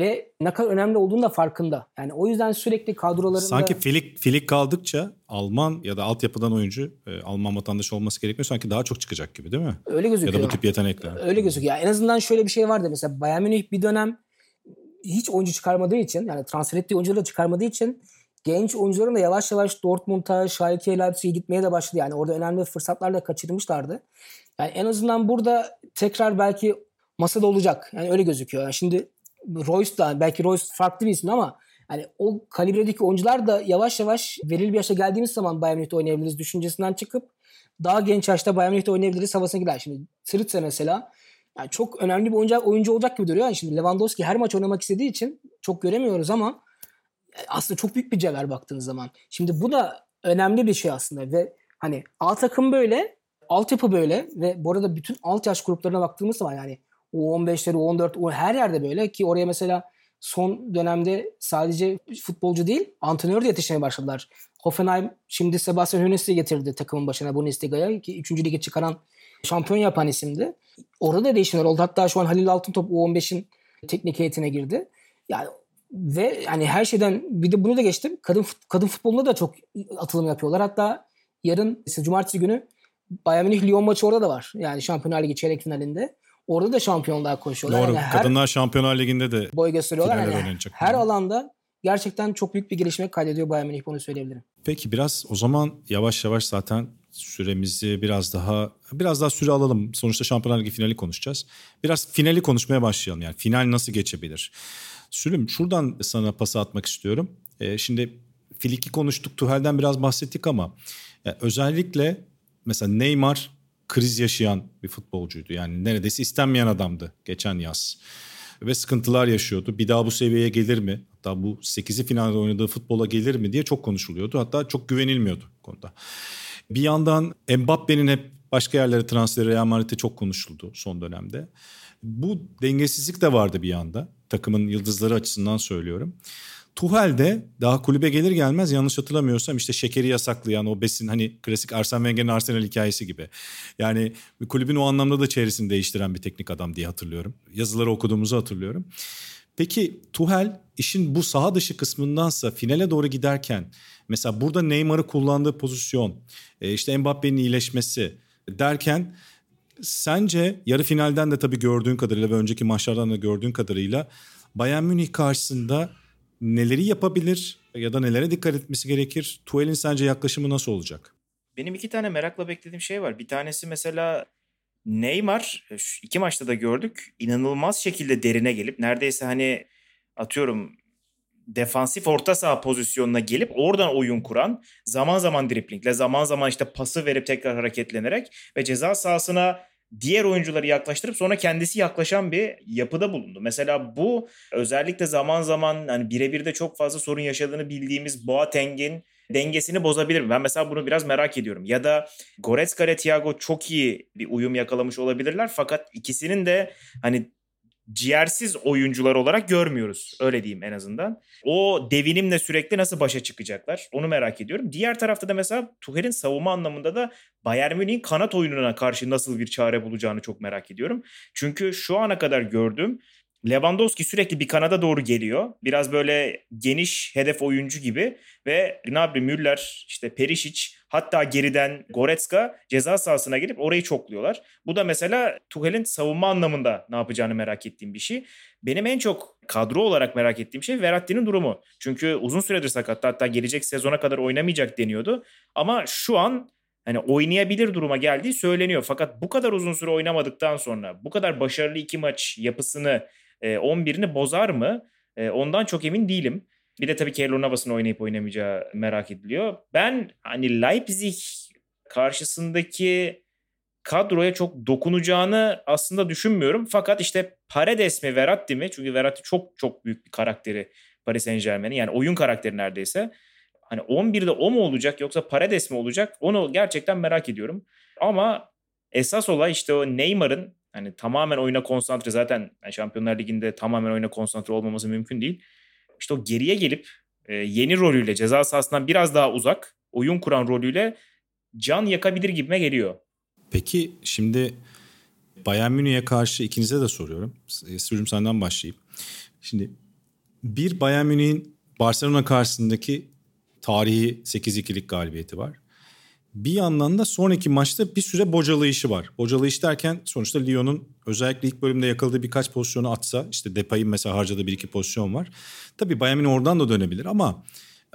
ve ne kadar önemli olduğunu da farkında. Yani o yüzden sürekli kadrolarında... Sanki filik, filik kaldıkça Alman ya da altyapıdan oyuncu e, Alman vatandaşı olması gerekmiyor. Sanki daha çok çıkacak gibi değil mi? Öyle gözüküyor. Ya da bu tip yetenekler. Öyle gözüküyor. Yani en azından şöyle bir şey vardı. Mesela Bayern Münih bir dönem hiç oyuncu çıkarmadığı için yani transfer ettiği oyuncuları çıkarmadığı için genç oyuncuların da yavaş yavaş Dortmund'a, Schalke, Leipzig'e gitmeye de başladı. Yani orada önemli fırsatlar da kaçırmışlardı. Yani en azından burada tekrar belki masada olacak. Yani öyle gözüküyor. Yani şimdi Royce da belki Royce farklı bir isim ama hani o kalibredeki oyuncular da yavaş yavaş belirli bir yaşa geldiğimiz zaman Bayern Münih'te oynayabiliriz düşüncesinden çıkıp daha genç yaşta Bayern Münih'te oynayabiliriz havasına gider. Şimdi Sritze mesela yani çok önemli bir oyuncu, oyuncu olacak gibi duruyor. Yani şimdi Lewandowski her maç oynamak istediği için çok göremiyoruz ama aslında çok büyük bir cevher baktığınız zaman. Şimdi bu da önemli bir şey aslında ve hani A takım böyle, altyapı böyle ve bu arada bütün alt yaş gruplarına baktığımız zaman yani U15'leri, U14, U her yerde böyle ki oraya mesela son dönemde sadece futbolcu değil antrenör de yetişmeye başladılar. Hoffenheim şimdi Sebastian Hoeneß'i getirdi takımın başına Bundesliga'ya ki 3. lige çıkaran şampiyon yapan isimdi. Orada da değişimler oldu. Hatta şu an Halil Altıntop U15'in teknik heyetine girdi. Yani ve yani her şeyden bir de bunu da geçtim. Kadın kadın futbolunda da çok atılım yapıyorlar. Hatta yarın cumartesi günü Bayern Münih Lyon maçı orada da var. Yani Şampiyonlar Ligi çeyrek finalinde. Orada da şampiyonluğa koşuyorlar. Doğru. Yani Kadınlar Şampiyonlar Ligi'nde de boy gösteriyorlar. Yani oynanacak. her alanda gerçekten çok büyük bir gelişme kaydediyor Bayern Münih bunu söyleyebilirim. Peki biraz o zaman yavaş yavaş zaten süremizi biraz daha biraz daha süre alalım. Sonuçta Şampiyonlar Ligi finali konuşacağız. Biraz finali konuşmaya başlayalım. Yani final nasıl geçebilir? Sülüm şuradan sana pası atmak istiyorum. Ee, şimdi Filik'i konuştuk, Tuhel'den biraz bahsettik ama ya özellikle mesela Neymar kriz yaşayan bir futbolcuydu. Yani neredeyse istenmeyen adamdı geçen yaz. Ve sıkıntılar yaşıyordu. Bir daha bu seviyeye gelir mi? Hatta bu 8'i finalde oynadığı futbola gelir mi diye çok konuşuluyordu. Hatta çok güvenilmiyordu konuda. Bir yandan Mbappe'nin hep başka yerlere transferi Real Madrid'de çok konuşuldu son dönemde. Bu dengesizlik de vardı bir yanda. Takımın yıldızları açısından söylüyorum. Tuhel de daha kulübe gelir gelmez yanlış hatırlamıyorsam işte şekeri yasaklayan o besin hani klasik Arsene Wenger'in Arsenal hikayesi gibi. Yani kulübün o anlamda da çevresini değiştiren bir teknik adam diye hatırlıyorum. Yazıları okuduğumuzu hatırlıyorum. Peki Tuhel işin bu saha dışı kısmındansa finale doğru giderken mesela burada Neymar'ı kullandığı pozisyon e, işte Mbappe'nin iyileşmesi derken sence yarı finalden de tabii gördüğün kadarıyla ve önceki maçlardan da gördüğün kadarıyla Bayern Münih karşısında neleri yapabilir ya da nelere dikkat etmesi gerekir? Tuhel'in sence yaklaşımı nasıl olacak? Benim iki tane merakla beklediğim şey var. Bir tanesi mesela Neymar iki maçta da gördük. inanılmaz şekilde derine gelip neredeyse hani atıyorum defansif orta saha pozisyonuna gelip oradan oyun kuran zaman zaman driplingle zaman zaman işte pası verip tekrar hareketlenerek ve ceza sahasına diğer oyuncuları yaklaştırıp sonra kendisi yaklaşan bir yapıda bulundu. Mesela bu özellikle zaman zaman hani birebir de çok fazla sorun yaşadığını bildiğimiz Boateng'in dengesini bozabilir mi? Ben mesela bunu biraz merak ediyorum. Ya da Goretzka ile Thiago çok iyi bir uyum yakalamış olabilirler fakat ikisinin de hani ciğersiz oyuncular olarak görmüyoruz. Öyle diyeyim en azından. O devinimle sürekli nasıl başa çıkacaklar? Onu merak ediyorum. Diğer tarafta da mesela Tuchel'in savunma anlamında da Bayern Münih'in kanat oyununa karşı nasıl bir çare bulacağını çok merak ediyorum. Çünkü şu ana kadar gördüğüm Lewandowski sürekli bir kanada doğru geliyor. Biraz böyle geniş hedef oyuncu gibi ve Gnabry, Müller, işte Perisic hatta geriden Goretzka ceza sahasına gelip orayı çokluyorlar. Bu da mesela Tuchel'in savunma anlamında ne yapacağını merak ettiğim bir şey. Benim en çok kadro olarak merak ettiğim şey Verratti'nin durumu. Çünkü uzun süredir sakattı hatta gelecek sezona kadar oynamayacak deniyordu. Ama şu an hani oynayabilir duruma geldiği söyleniyor. Fakat bu kadar uzun süre oynamadıktan sonra bu kadar başarılı iki maç yapısını 11'ini bozar mı? ondan çok emin değilim. Bir de tabii Keylor Navas'ın oynayıp oynamayacağı merak ediliyor. Ben hani Leipzig karşısındaki kadroya çok dokunacağını aslında düşünmüyorum. Fakat işte Paredes mi Verratti mi? Çünkü Verratti çok çok büyük bir karakteri Paris Saint Germain'in. Yani oyun karakteri neredeyse. Hani 11'de o mu olacak yoksa Paredes mi olacak? Onu gerçekten merak ediyorum. Ama esas olay işte o Neymar'ın hani tamamen oyuna konsantre zaten Şampiyonlar Ligi'nde tamamen oyuna konsantre olmaması mümkün değil. İşte o geriye gelip e, yeni rolüyle ceza sahasından biraz daha uzak oyun kuran rolüyle can yakabilir gibime geliyor. Peki şimdi Bayern Münih'e karşı ikinize de soruyorum. Sürüm senden başlayayım. Şimdi bir Bayern Münih'in Barcelona karşısındaki tarihi 8-2'lik galibiyeti var. Bir yandan da sonraki maçta bir süre bocalayışı var. Bocalayış derken sonuçta Lyon'un özellikle ilk bölümde yakaladığı birkaç pozisyonu atsa işte Depay'ın mesela harcadığı bir iki pozisyon var. Tabii Bayern oradan da dönebilir ama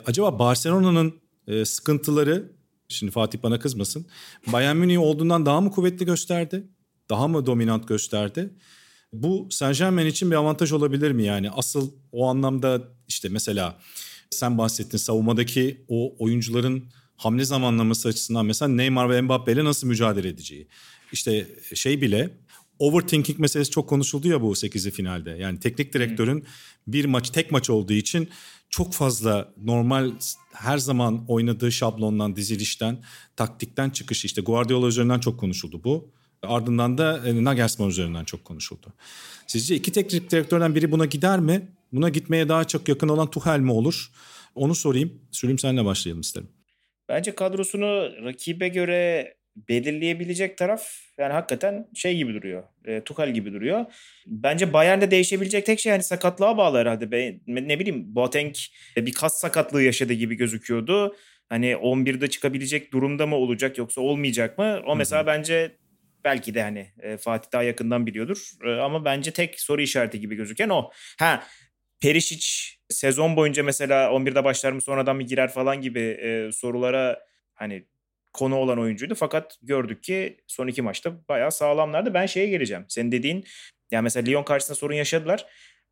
acaba Barcelona'nın e, sıkıntıları şimdi Fatih bana kızmasın. Bayern Münih olduğundan daha mı kuvvetli gösterdi? Daha mı dominant gösterdi? Bu Saint Germain için bir avantaj olabilir mi yani? Asıl o anlamda işte mesela sen bahsettin savunmadaki o oyuncuların hamle zamanlaması açısından mesela Neymar ve Mbappe ile nasıl mücadele edeceği. İşte şey bile overthinking meselesi çok konuşuldu ya bu 8'li finalde. Yani teknik direktörün bir maç tek maç olduğu için çok fazla normal her zaman oynadığı şablondan, dizilişten, taktikten çıkış işte Guardiola üzerinden çok konuşuldu bu. Ardından da e, Nagelsmann üzerinden çok konuşuldu. Sizce iki teknik direktörden biri buna gider mi? Buna gitmeye daha çok yakın olan Tuchel mi olur? Onu sorayım. Sülüm senle başlayalım isterim. Bence kadrosunu rakibe göre belirleyebilecek taraf yani hakikaten şey gibi duruyor. E, Tuchel gibi duruyor. Bence Bayern'de değişebilecek tek şey yani sakatlığa bağlı herhalde. Ben, ne bileyim Boateng bir kas sakatlığı yaşadı gibi gözüküyordu. Hani 11'de çıkabilecek durumda mı olacak yoksa olmayacak mı? O mesela Hı-hı. bence belki de hani e, Fatih daha yakından biliyordur. E, ama bence tek soru işareti gibi gözüken o. Ha Perisic sezon boyunca mesela 11'de başlar mı sonradan mı girer falan gibi e, sorulara hani konu olan oyuncuydu. Fakat gördük ki son iki maçta bayağı sağlamlardı. Ben şeye geleceğim. Senin dediğin yani mesela Lyon karşısında sorun yaşadılar.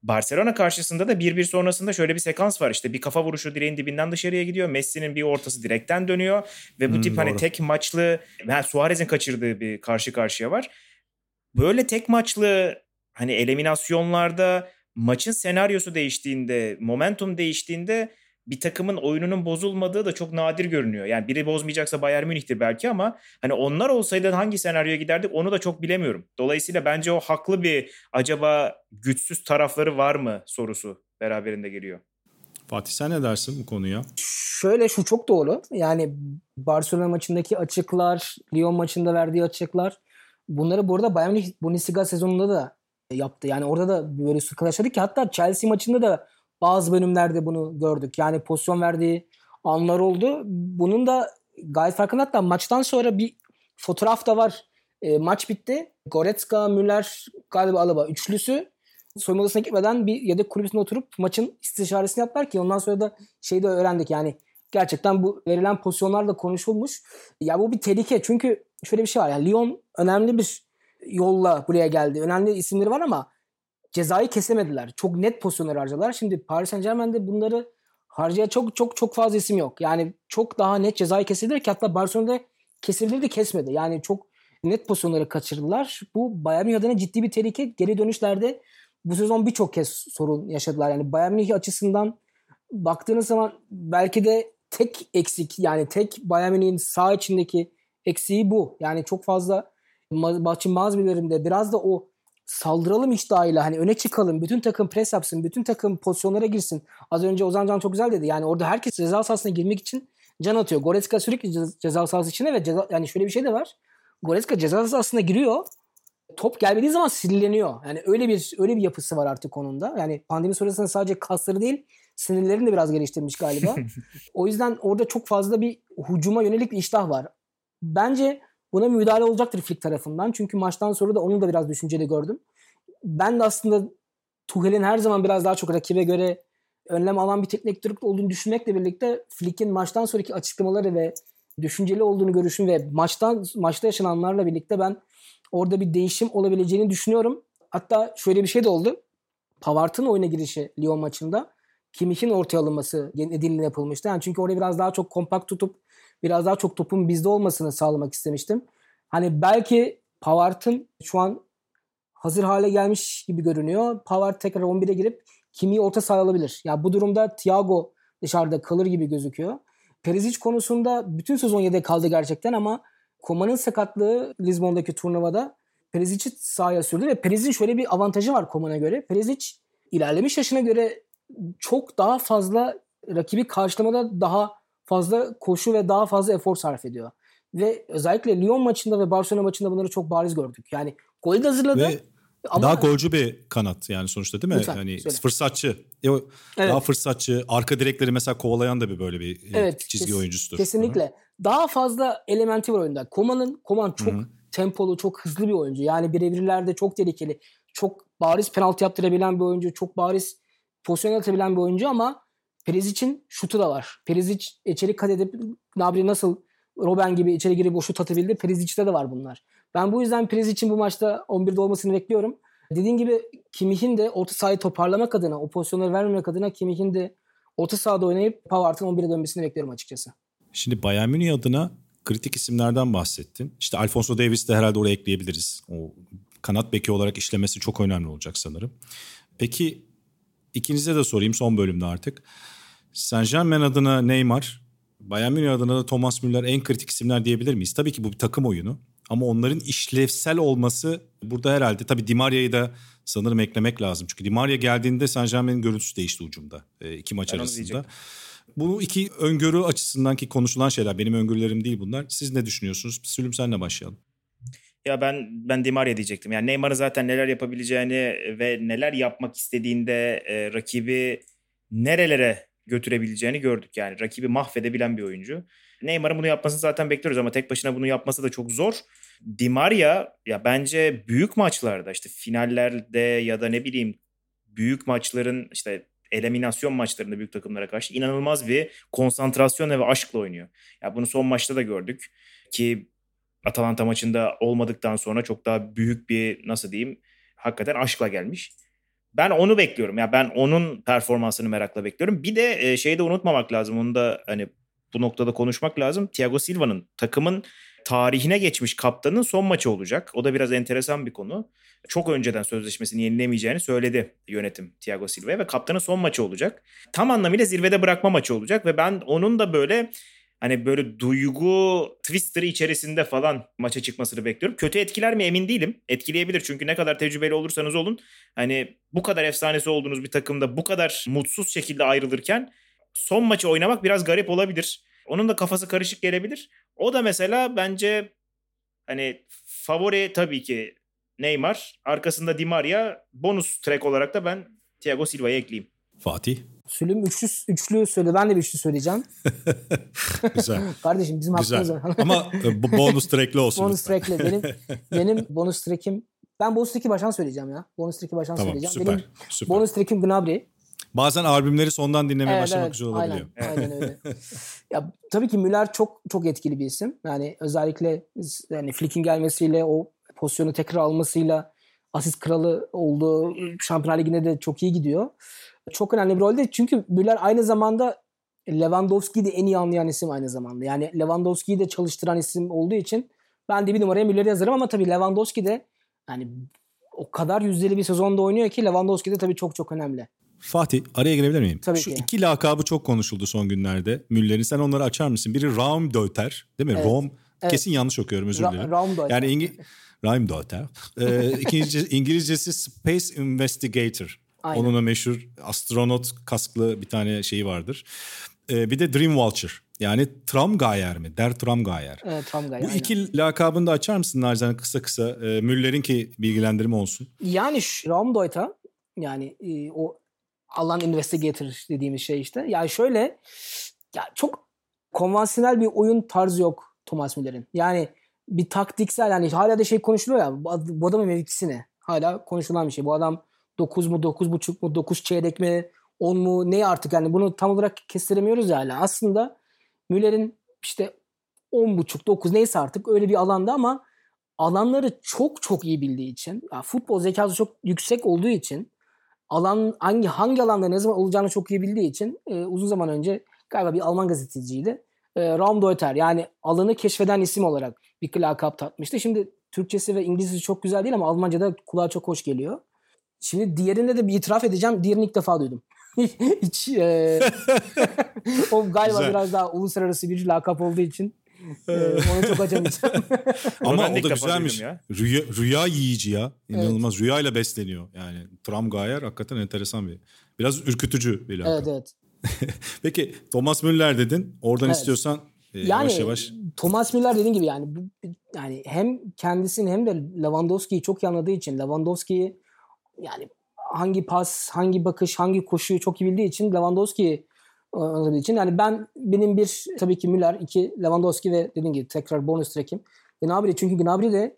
Barcelona karşısında da 1-1 sonrasında şöyle bir sekans var. İşte bir kafa vuruşu direğin dibinden dışarıya gidiyor. Messi'nin bir ortası direkten dönüyor. Ve bu hmm, tip hani doğru. hani tek maçlı yani Suarez'in kaçırdığı bir karşı karşıya var. Böyle tek maçlı hani eliminasyonlarda maçın senaryosu değiştiğinde, momentum değiştiğinde bir takımın oyununun bozulmadığı da çok nadir görünüyor. Yani biri bozmayacaksa Bayern Münih'tir belki ama hani onlar olsaydı hangi senaryoya giderdik onu da çok bilemiyorum. Dolayısıyla bence o haklı bir acaba güçsüz tarafları var mı sorusu beraberinde geliyor. Fatih sen ne dersin bu konuya? Şöyle şu çok doğru. Yani Barcelona maçındaki açıklar, Lyon maçında verdiği açıklar bunları bu arada Bayern Münih Bundesliga sezonunda da yaptı. Yani orada da böyle sıkılaştı ki hatta Chelsea maçında da bazı bölümlerde bunu gördük. Yani pozisyon verdiği anlar oldu. Bunun da gayet farkında hatta maçtan sonra bir fotoğraf da var. E, maç bitti. Goretzka, Müller, galiba Alaba üçlüsü soyunma odasına gitmeden bir yedek kulübesinde oturup maçın istişaresini yaptılar ki ondan sonra da şeyi de öğrendik yani gerçekten bu verilen pozisyonlar konuşulmuş. Ya bu bir tehlike çünkü şöyle bir şey var yani Lyon önemli bir yolla buraya geldi. Önemli isimleri var ama cezayı kesemediler. Çok net pozisyonlar harcadılar. Şimdi Paris Saint Germain'de bunları harcaya çok çok çok fazla isim yok. Yani çok daha net cezayı kesildiler ki hatta Barcelona'da kesildi kesmedi. Yani çok net pozisyonları kaçırdılar. Bu Bayern Münih adına ciddi bir tehlike. Geri dönüşlerde bu sezon birçok kez sorun yaşadılar. Yani Bayern Münih açısından baktığınız zaman belki de tek eksik yani tek Bayern Münih'in sağ içindeki eksiği bu. Yani çok fazla maçın bazı bölümlerinde biraz da o saldıralım iştahıyla hani öne çıkalım. Bütün takım pres yapsın. Bütün takım pozisyonlara girsin. Az önce Ozan Can çok güzel dedi. Yani orada herkes ceza sahasına girmek için can atıyor. Goretzka sürekli ceza sahası içine ve ceza, yani şöyle bir şey de var. Goretzka ceza sahasına giriyor. Top gelmediği zaman sinirleniyor. Yani öyle bir öyle bir yapısı var artık konunda. Yani pandemi sonrasında sadece kasları değil sinirlerini de biraz geliştirmiş galiba. [LAUGHS] o yüzden orada çok fazla bir hucuma yönelik bir iştah var. Bence Buna müdahale olacaktır Flick tarafından. Çünkü maçtan sonra da onu da biraz düşünceli gördüm. Ben de aslında Tuchel'in her zaman biraz daha çok rakibe göre önlem alan bir teknik direktör olduğunu düşünmekle birlikte Flick'in maçtan sonraki açıklamaları ve düşünceli olduğunu görüşüm ve maçtan maçta yaşananlarla birlikte ben orada bir değişim olabileceğini düşünüyorum. Hatta şöyle bir şey de oldu. Pavard'ın oyuna girişi Lyon maçında Kimmich'in ortaya alınması nedeniyle yapılmıştı. Yani çünkü orayı biraz daha çok kompakt tutup biraz daha çok topun bizde olmasını sağlamak istemiştim. Hani belki Pavard'ın şu an hazır hale gelmiş gibi görünüyor. Pavard tekrar 11'e girip Kimi orta sahaya alabilir. Ya yani bu durumda Thiago dışarıda kalır gibi gözüküyor. Perisic konusunda bütün sezon yedek kaldı gerçekten ama Koma'nın sakatlığı Lisbon'daki turnuvada Perisic'i sahaya sürdü ve Perisic'in şöyle bir avantajı var Koma'na göre. Perisic ilerlemiş yaşına göre çok daha fazla rakibi karşılamada daha fazla koşu ve daha fazla efor sarf ediyor. Ve özellikle Lyon maçında ve Barcelona maçında bunları çok bariz gördük. Yani golü de hazırladı. Ve ama daha golcü bir kanat yani sonuçta değil mi? Lütfen, yani söyle. fırsatçı. Evet. Daha fırsatçı. Arka direkleri mesela kovalayan da bir böyle bir e, evet, çizgi kes, oyuncusudur. Kesinlikle. Hı-hı. Daha fazla elementi var oyunda. Koman'ın Koman çok Hı-hı. tempolu, çok hızlı bir oyuncu. Yani birebirlerde çok tehlikeli. Çok bariz penaltı yaptırabilen bir oyuncu. Çok bariz pozisyon atabilen bir oyuncu ama Perizic'in şutu da var. Perizic içeri kat edip Nabri nasıl Robben gibi içeri girip o şut atabildi. Perizic'te de var bunlar. Ben bu yüzden Perizic'in bu maçta 11'de olmasını bekliyorum. Dediğin gibi Kimmich'in de orta sahayı toparlamak adına, o pozisyonları vermemek adına Kimmich'in de orta sahada oynayıp Pavard'ın 11'e dönmesini bekliyorum açıkçası. Şimdi Bayern Münih adına kritik isimlerden bahsettin. İşte Alfonso Davis de herhalde oraya ekleyebiliriz. O kanat beki olarak işlemesi çok önemli olacak sanırım. Peki ikinize de sorayım son bölümde artık. Saint Germain adına Neymar, Bayern Münih adına da Thomas Müller en kritik isimler diyebilir miyiz? Tabii ki bu bir takım oyunu. Ama onların işlevsel olması burada herhalde tabii Di Maria'yı da sanırım eklemek lazım. Çünkü Di Maria geldiğinde Saint Germain'in görüntüsü değişti ucumda. E, iki maç Ben arasında. Bu iki öngörü açısından ki konuşulan şeyler benim öngörülerim değil bunlar. Siz ne düşünüyorsunuz? Sülüm senle başlayalım. Ya ben ben Di Maria diyecektim. Yani Neymar'ın zaten neler yapabileceğini ve neler yapmak istediğinde e, rakibi nerelere götürebileceğini gördük. Yani rakibi mahvedebilen bir oyuncu. Neymar'ın bunu yapmasını zaten bekliyoruz ama tek başına bunu yapması da çok zor. Di Maria ya bence büyük maçlarda işte finallerde ya da ne bileyim büyük maçların işte eliminasyon maçlarında büyük takımlara karşı inanılmaz bir konsantrasyon ve aşkla oynuyor. Ya bunu son maçta da gördük ki Atalanta maçında olmadıktan sonra çok daha büyük bir nasıl diyeyim hakikaten aşkla gelmiş. Ben onu bekliyorum. Ya ben onun performansını merakla bekliyorum. Bir de e, şeyi de unutmamak lazım. Onu da hani bu noktada konuşmak lazım. Thiago Silva'nın takımın tarihine geçmiş kaptanın son maçı olacak. O da biraz enteresan bir konu. Çok önceden sözleşmesini yenilemeyeceğini söyledi yönetim Thiago Silva'ya ve kaptanın son maçı olacak. Tam anlamıyla zirvede bırakma maçı olacak ve ben onun da böyle hani böyle duygu twister'ı içerisinde falan maça çıkmasını bekliyorum. Kötü etkiler mi emin değilim. Etkileyebilir çünkü ne kadar tecrübeli olursanız olun hani bu kadar efsanesi olduğunuz bir takımda bu kadar mutsuz şekilde ayrılırken son maçı oynamak biraz garip olabilir. Onun da kafası karışık gelebilir. O da mesela bence hani favori tabii ki Neymar. Arkasında Di Maria. Bonus track olarak da ben Thiago Silva'yı ekleyeyim. Fatih. Sülüm üçlü, üçlü söyle. Ben de bir üçlü söyleyeceğim. [LAUGHS] Güzel. [LAUGHS] Kardeşim bizim hakkımız var. Ama e, bu bonus track'li olsun. bonus track'le. Benim, [LAUGHS] benim bonus track'im ben bonus track'i baştan söyleyeceğim ya. Bonus track'i baştan Tamam söyleyeceğim. süper. Benim süper. bonus track'im Gnabry. Bazen albümleri sondan dinlemeye Evet, başlamak evet, güzel olabiliyor. Aynen, aynen öyle. ya tabii ki Müller çok çok etkili bir isim. Yani özellikle yani Flick'in gelmesiyle o pozisyonu tekrar almasıyla asist kralı olduğu Şampiyonlar Ligi'nde de çok iyi gidiyor. Çok önemli bir rolde. Çünkü Müller aynı zamanda Lewandowski'yi de en iyi anlayan isim aynı zamanda. Yani Lewandowski'yi de çalıştıran isim olduğu için ben de bir numaraya Müller'i yazarım ama tabii Lewandowski de yani o kadar yüzdeli bir sezonda oynuyor ki Lewandowski de tabii çok çok önemli. Fatih araya girebilir miyim? Tabii Şu ki. iki lakabı çok konuşuldu son günlerde. Müller'in sen onları açar mısın? Biri Raumdeuter değil mi? Evet. Rom. Evet. Kesin yanlış okuyorum özür Ra- dilerim. Raumdeuter. Yani İngi Raumdeuter. Ee, [LAUGHS] ikinci, İngilizcesi Space Investigator. Aynen. Onun o meşhur astronot kasklı bir tane şeyi vardır. Ee, bir de Dream Watcher. Yani Tramgayer mi? Der Tramgayer. Evet, Tramgay, Bu aynen. iki lakabını da açar mısın Narzan kısa kısa? Ee, Müller'in ki bilgilendirme olsun. Yani şu Raumdeuter yani e, o Alan Investigator dediğimiz şey işte. Yani şöyle ya çok konvansiyonel bir oyun tarzı yok Thomas Müller'in. Yani bir taktiksel yani hala da şey konuşuluyor ya bu adamın mevkisi ne? Hala konuşulan bir şey. Bu adam 9 mu 9.5 mu 9 çeyrek mi 10 mu ne artık yani bunu tam olarak kestiremiyoruz ya hala. Aslında Müller'in işte 10.5 9 neyse artık öyle bir alanda ama alanları çok çok iyi bildiği için, ya futbol zekası çok yüksek olduğu için, alan hangi hangi alanda ne zaman olacağını çok iyi bildiği için e, uzun zaman önce galiba bir Alman gazeteciydi. E, Raumdeuter yani alanı keşfeden isim olarak bir lakap tatmıştı. Şimdi Türkçesi ve İngilizcesi çok güzel değil ama Almanca'da kulağa çok hoş geliyor. Şimdi diğerinde de bir itiraf edeceğim. Diğerini ilk defa duydum. [LAUGHS] Hiç e, [LAUGHS] o galiba Güzel. biraz daha uluslararası bir lakap olduğu için e, [LAUGHS] onu çok açamayacağım. Ama o da güzelmiş. Rüya, rüya yiyici ya. İnanılmaz. Rüyayla besleniyor. Yani Tramgayer hakikaten enteresan bir. Biraz ürkütücü bir lakap. evet evet. Peki Thomas Müller dedin. Oradan Evet. istiyorsan e, Yani yavaş yavaş. Thomas Müller dediğin gibi yani bu- yani hem kendisini hem de Lewandowski'yi çok iyi anladığı için Lewandowski'yi yani hangi pas, hangi bakış, hangi koşuyu çok iyi bildiği için Lewandowski'yi e, anladığı için yani ben benim bir tabii ki Müller, iki Lewandowski ve dediğim gibi tekrar bonus track'im Gnabry çünkü Gnabry de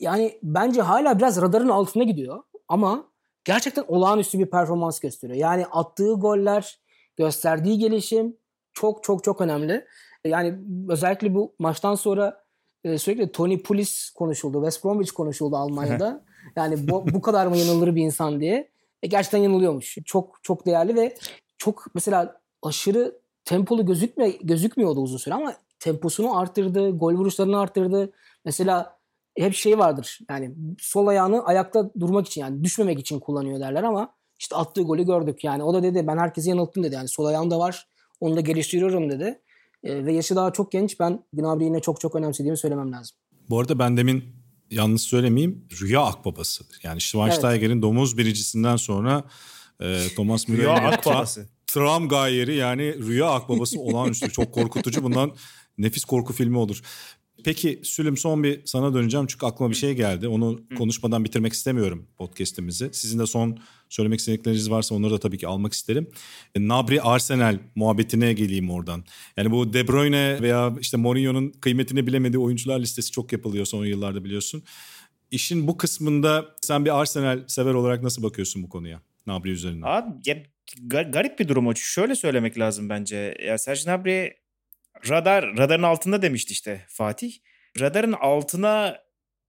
yani bence hala biraz radarın altında gidiyor ama gerçekten olağanüstü bir performans gösteriyor. Yani attığı goller, gösterdiği gelişim çok çok çok önemli. Yani özellikle bu maçtan sonra e, sürekli Tony Pulis konuşuldu. West Bromwich konuşuldu Almanya'da. [LAUGHS] yani bu, bu kadar mı yanılır bir insan diye. E, gerçekten yanılıyormuş. Çok çok değerli ve çok mesela aşırı tempolu gözükme, gözükmüyordu uzun süre ama temposunu arttırdı, gol vuruşlarını arttırdı. Mesela hep şey vardır yani sol ayağını ayakta durmak için yani düşmemek için kullanıyor derler ama işte attığı golü gördük yani. O da dedi ben herkesi yanılttım dedi yani sol ayağım da var onu da geliştiriyorum dedi. E, ve yaşı daha çok genç ben Gnabry'i yine çok çok önemsediğimi söylemem lazım. Bu arada ben demin yanlış söylemeyeyim rüya akbabası. Yani Schweinsteiger'in evet. domuz biricisinden sonra e, Thomas Müller'in rüya akbabası. Tram gayeri yani rüya akbabası olağanüstü çok korkutucu bundan nefis korku filmi olur. Peki Sülüm son bir sana döneceğim çünkü aklıma bir şey geldi. Onu konuşmadan bitirmek istemiyorum podcast'imizi. Sizin de son söylemek istedikleriniz varsa onları da tabii ki almak isterim. E, Nabri Arsenal muhabbetine geleyim oradan. Yani bu De Bruyne veya işte Mourinho'nun kıymetini bilemediği oyuncular listesi çok yapılıyor son yıllarda biliyorsun. İşin bu kısmında sen bir Arsenal sever olarak nasıl bakıyorsun bu konuya? Nabri üzerinden. Abi ya, garip bir durum o. Şöyle söylemek lazım bence. Ya Serge Nabri radar radarın altında demişti işte Fatih. Radarın altına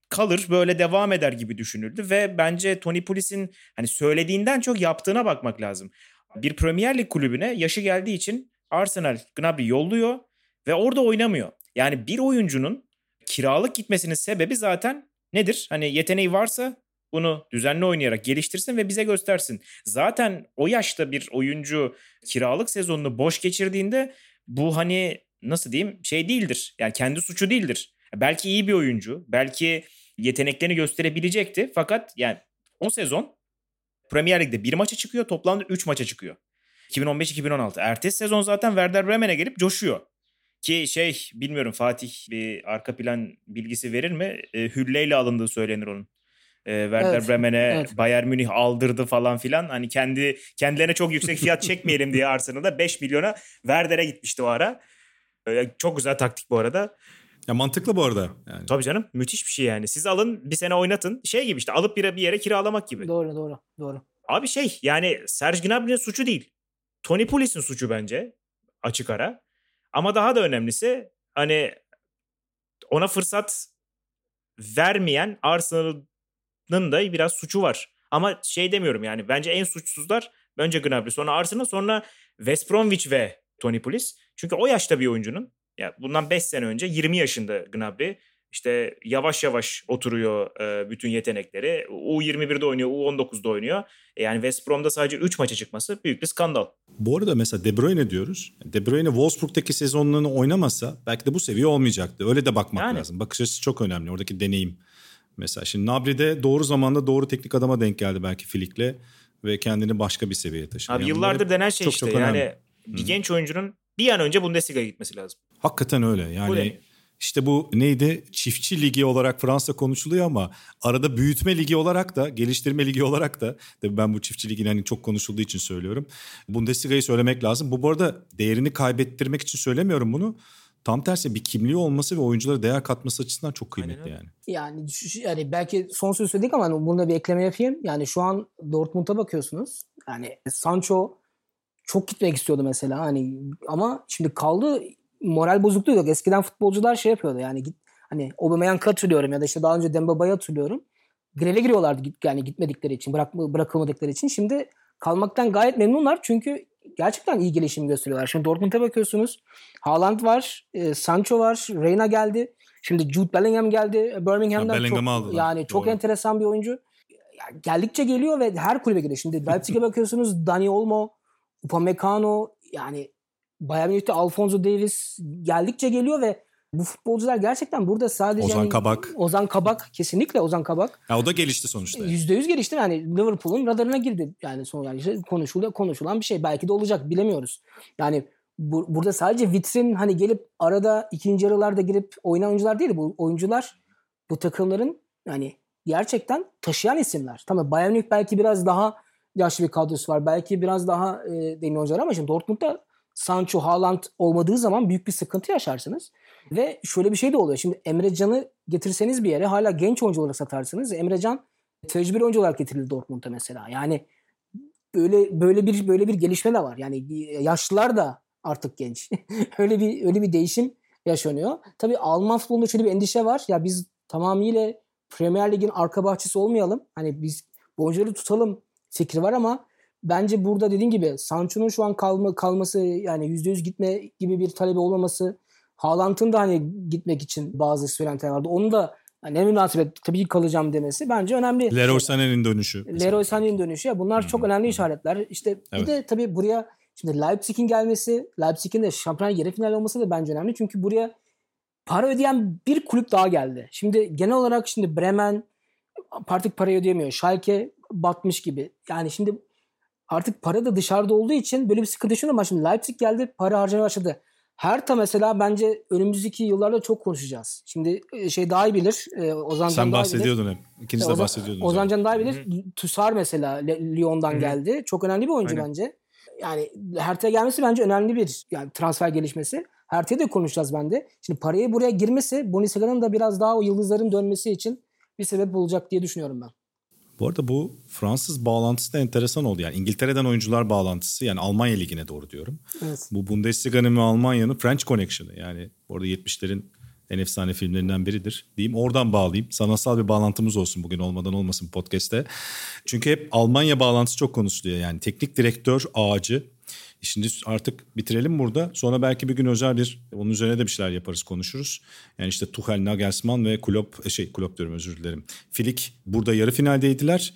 kalır böyle devam eder gibi düşünüldü ve bence Tony Pulis'in hani söylediğinden çok yaptığına bakmak lazım. Bir Premier Lig kulübüne yaşı geldiği için Arsenal Gnabry yolluyor ve orada oynamıyor. Yani bir oyuncunun kiralık gitmesinin sebebi zaten nedir? Hani yeteneği varsa bunu düzenli oynayarak geliştirsin ve bize göstersin. Zaten o yaşta bir oyuncu kiralık sezonunu boş geçirdiğinde bu hani nasıl diyeyim şey değildir. Yani kendi suçu değildir. Belki iyi bir oyuncu, belki yeteneklerini gösterebilecekti. Fakat yani o sezon Premier Lig'de bir maça çıkıyor, toplamda 3 maça çıkıyor. 2015-2016. Ertesi sezon zaten Werder Bremen'e gelip coşuyor. Ki şey bilmiyorum Fatih bir arka plan bilgisi verir mi? E, hülleyle alındığı söylenir onun. E, Werder evet, Bremen'e evet. Bayern Münih aldırdı falan filan. Hani kendi kendilerine çok yüksek fiyat çekmeyelim diye Arsenal'da 5 milyona Werder'e gitmişti o ara. Çok güzel taktik bu arada. Ya mantıklı bu arada. Yani. Tabii canım müthiş bir şey yani. Siz alın bir sene oynatın. Şey gibi işte alıp bir, bir yere kiralamak gibi. Doğru doğru doğru. Abi şey yani Serge Gnabry'nin suçu değil. Tony Pulis'in suçu bence açık ara. Ama daha da önemlisi hani ona fırsat vermeyen Arsenal'ın da biraz suçu var. Ama şey demiyorum yani bence en suçsuzlar önce Gnabry sonra Arsenal sonra West Bromwich ve Tony Pulis. Çünkü o yaşta bir oyuncunun ya bundan 5 sene önce 20 yaşında Gnabry işte yavaş yavaş oturuyor e, bütün yetenekleri. U21'de oynuyor, U19'da oynuyor. E yani West Brom'da sadece 3 maça çıkması büyük bir skandal. Bu arada mesela De Bruyne diyoruz. De Bruyne Wolfsburg'daki sezonlarını oynamasa belki de bu seviye olmayacaktı. Öyle de bakmak yani. lazım. Bakış açısı çok önemli. Oradaki deneyim. Mesela şimdi Nabri'de doğru zamanda doğru teknik adama denk geldi belki Filik'le ve kendini başka bir seviyeye taşıdı. Abi yani yıllardır denen şey çok, işte. Çok yani bir Hı. genç oyuncunun bir an önce Bundesliga'ya gitmesi lazım. Hakikaten öyle. Yani işte bu neydi? Çiftçi ligi olarak Fransa konuşuluyor ama arada büyütme ligi olarak da, geliştirme ligi olarak da tabii ben bu çiftçi ligin hani çok konuşulduğu için söylüyorum. Bundesliga'yı söylemek lazım. Bu bu arada değerini kaybettirmek için söylemiyorum bunu. Tam tersi bir kimliği olması ve oyunculara değer katması açısından çok kıymetli yani. Yani yani belki son söz söyledik ama hani bunda bir ekleme yapayım. Yani şu an Dortmund'a bakıyorsunuz. Yani Sancho çok gitmek istiyordu mesela hani ama şimdi kaldı moral bozukluğu yok. Eskiden futbolcular şey yapıyordu yani git hani Aubameyang'ı hatırlıyorum ya da işte daha önce Dembaba'yı hatırlıyorum. Greve giriyorlardı yani gitmedikleri için, bırak, bırakılmadıkları için. Şimdi kalmaktan gayet memnunlar çünkü gerçekten iyi gelişim gösteriyorlar. Şimdi Dortmund'a bakıyorsunuz. Haaland var, e, Sancho var, Reyna geldi. Şimdi Jude Bellingham geldi Birmingham'dan. Ya çok, aldılar. Yani çok Doğru. enteresan bir oyuncu. Ya, geldikçe geliyor ve her kulübe geliyor. Şimdi Leipzig'e bakıyorsunuz Dani Olmo, Upamecano yani Bayern Münih'te Alfonso Davis geldikçe geliyor ve bu futbolcular gerçekten burada sadece Ozan hani, Kabak. Ozan Kabak kesinlikle Ozan Kabak. Ya o da gelişti sonuçta. %100 gelişti yani Liverpool'un radarına girdi. Yani son yani işte konuşuluyor konuşulan bir şey. Belki de olacak bilemiyoruz. Yani bu, burada sadece vitrin hani gelip arada ikinci yarılarda girip oynayan oyuncular değil bu oyuncular bu takımların yani gerçekten taşıyan isimler. Tamam Bayern Münih belki biraz daha yaşlı bir kadrosu var. Belki biraz daha e, deniyor oyuncular ama şimdi Dortmund'da Sancho, Haaland olmadığı zaman büyük bir sıkıntı yaşarsınız. Ve şöyle bir şey de oluyor. Şimdi Emre Can'ı getirseniz bir yere hala genç oyuncu olarak satarsınız. Emre Can tecrübeli oyuncu olarak getirildi Dortmund'a mesela. Yani böyle böyle bir böyle bir gelişme de var. Yani yaşlılar da artık genç. [LAUGHS] öyle bir öyle bir değişim yaşanıyor. Tabii Alman futbolunda şöyle bir endişe var. Ya biz tamamıyla Premier Lig'in arka bahçesi olmayalım. Hani biz oyuncuları tutalım fikri var ama bence burada dediğin gibi Sancho'nun şu an kalma, kalması yani %100 gitme gibi bir talebi olmaması Haaland'ın da hani gitmek için bazı söylentiler vardı. Onu da yani ne münasebet tabii ki kalacağım demesi bence önemli. Leroy Sané'nin dönüşü. Leroy Sané'nin dönüşü. Ya bunlar çok önemli işaretler. İşte Evet. bir de tabii buraya şimdi Leipzig'in gelmesi, Leipzig'in de şampiyonlar yarı final olması da bence önemli. Çünkü buraya para ödeyen bir kulüp daha geldi. Şimdi genel olarak şimdi Bremen artık parayı ödeyemiyor. Schalke batmış gibi. Yani şimdi artık para da dışarıda olduğu için böyle bir sıkıntı yaşıyor ama şimdi Leipzig geldi para harcamaya başladı. Hertha mesela bence önümüzdeki yıllarda çok konuşacağız. Şimdi e, şey daha iyi bilir. e, Ozan Sen daha iyi bilir. bahsediyordun hep. İkiniz de Ozan- bahsediyordunuz. Ozan. Can daha iyi bilir. Tussar mesela Le- Lyon'dan Hı hı. geldi. Çok önemli bir oyuncu Aynen. bence. Yani Hertha'ya gelmesi bence önemli bir yani transfer gelişmesi. Hertha'ya da konuşacağız bende. Şimdi parayı buraya girmesi Bundesliga'nın da biraz daha o yıldızların dönmesi için bir sebep olacak diye düşünüyorum ben. Bu arada bu Fransız bağlantısı da enteresan oldu. Yani İngiltere'den oyuncular bağlantısı yani Almanya Ligi'ne doğru diyorum. Evet. Bu Bundesliga'nın ve Almanya'nın French Connection'ı yani orada 70'lerin en efsane filmlerinden biridir diyeyim. Oradan bağlayayım. Sanatsal bir bağlantımız olsun bugün olmadan olmasın podcast'te. Çünkü hep Almanya bağlantısı çok konuşuluyor. Yani teknik direktör ağacı. Şimdi artık bitirelim burada. Sonra belki bir gün özel bir onun üzerine de bir şeyler yaparız konuşuruz. Yani işte Tuchel, Nagelsmann ve Klopp şey Klopp diyorum özür dilerim. Flick burada yarı finaldeydiler.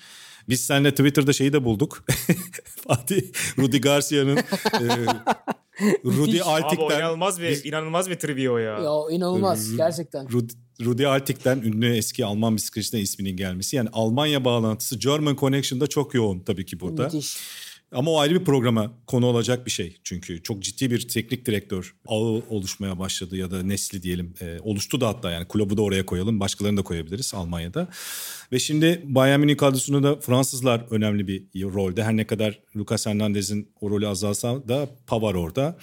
Biz seninle Twitter'da şeyi de bulduk. [LAUGHS] Fatih Rudi Garcia'nın e, Rudi Abi Altik'ten inanılmaz bir, inanılmaz bir trivia o ya. Ya inanılmaz gerçekten. Rudi, Rudi Altik'ten ünlü eski Alman bisikletçiden isminin gelmesi. Yani Almanya bağlantısı German Connection'da çok yoğun tabii ki burada. Müthiş. Ama o ayrı bir programa konu olacak bir şey. Çünkü çok ciddi bir teknik direktör ağı oluşmaya başladı ya da nesli diyelim. E, oluştu da hatta yani kulübü de oraya koyalım. Başkalarını da koyabiliriz Almanya'da. Ve şimdi Bayern Münih kadrosunda da Fransızlar önemli bir rolde. Her ne kadar Lucas Hernandez'in o rolü azalsa da Pavard orada.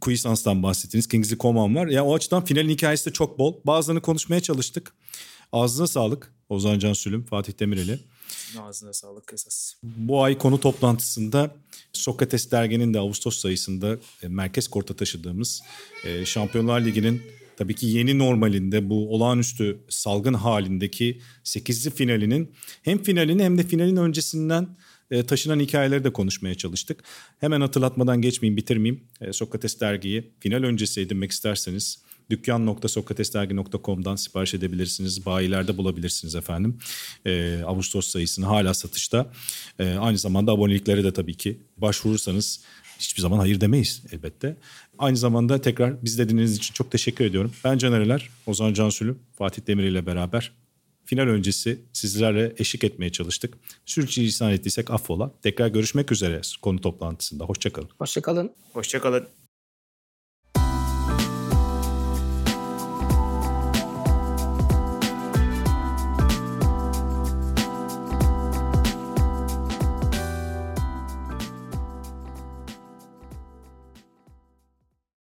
Cuisans'tan bahsettiniz. Kingsley Coman var. Ya o açıdan finalin hikayesi de çok bol. Bazılarını konuşmaya çalıştık. Ağzına sağlık. Ozan Can Sülüm, Fatih Demireli. Ağzına sağlık esas. Bu ay konu toplantısında Sokrates derginin de Ağustos sayısında e, merkez korta taşıdığımız e, Şampiyonlar Ligi'nin tabii ki yeni normalinde bu olağanüstü salgın halindeki 8'li finalinin hem finalini hem de finalin öncesinden e, taşınan hikayeleri de konuşmaya çalıştık. Hemen hatırlatmadan geçmeyeyim bitirmeyeyim. Sokrates dergiyi final öncesi edinmek isterseniz dükkan.sokratesdergi.com'dan sipariş edebilirsiniz. Bayilerde bulabilirsiniz efendim. Ee, Ağustos sayısını hala satışta. Ee, aynı zamanda aboneliklere de tabii ki başvurursanız hiçbir zaman hayır demeyiz elbette. Aynı zamanda tekrar biz de dinlediğiniz için çok teşekkür ediyorum. Ben Caner Eler, Ozan Cansülü, Fatih Demir ile beraber final öncesi sizlerle eşlik etmeye çalıştık. Sürçülisan ettiysek affola. Tekrar görüşmek üzere konu toplantısında. Hoşçakalın. Hoşçakalın. Hoşçakalın.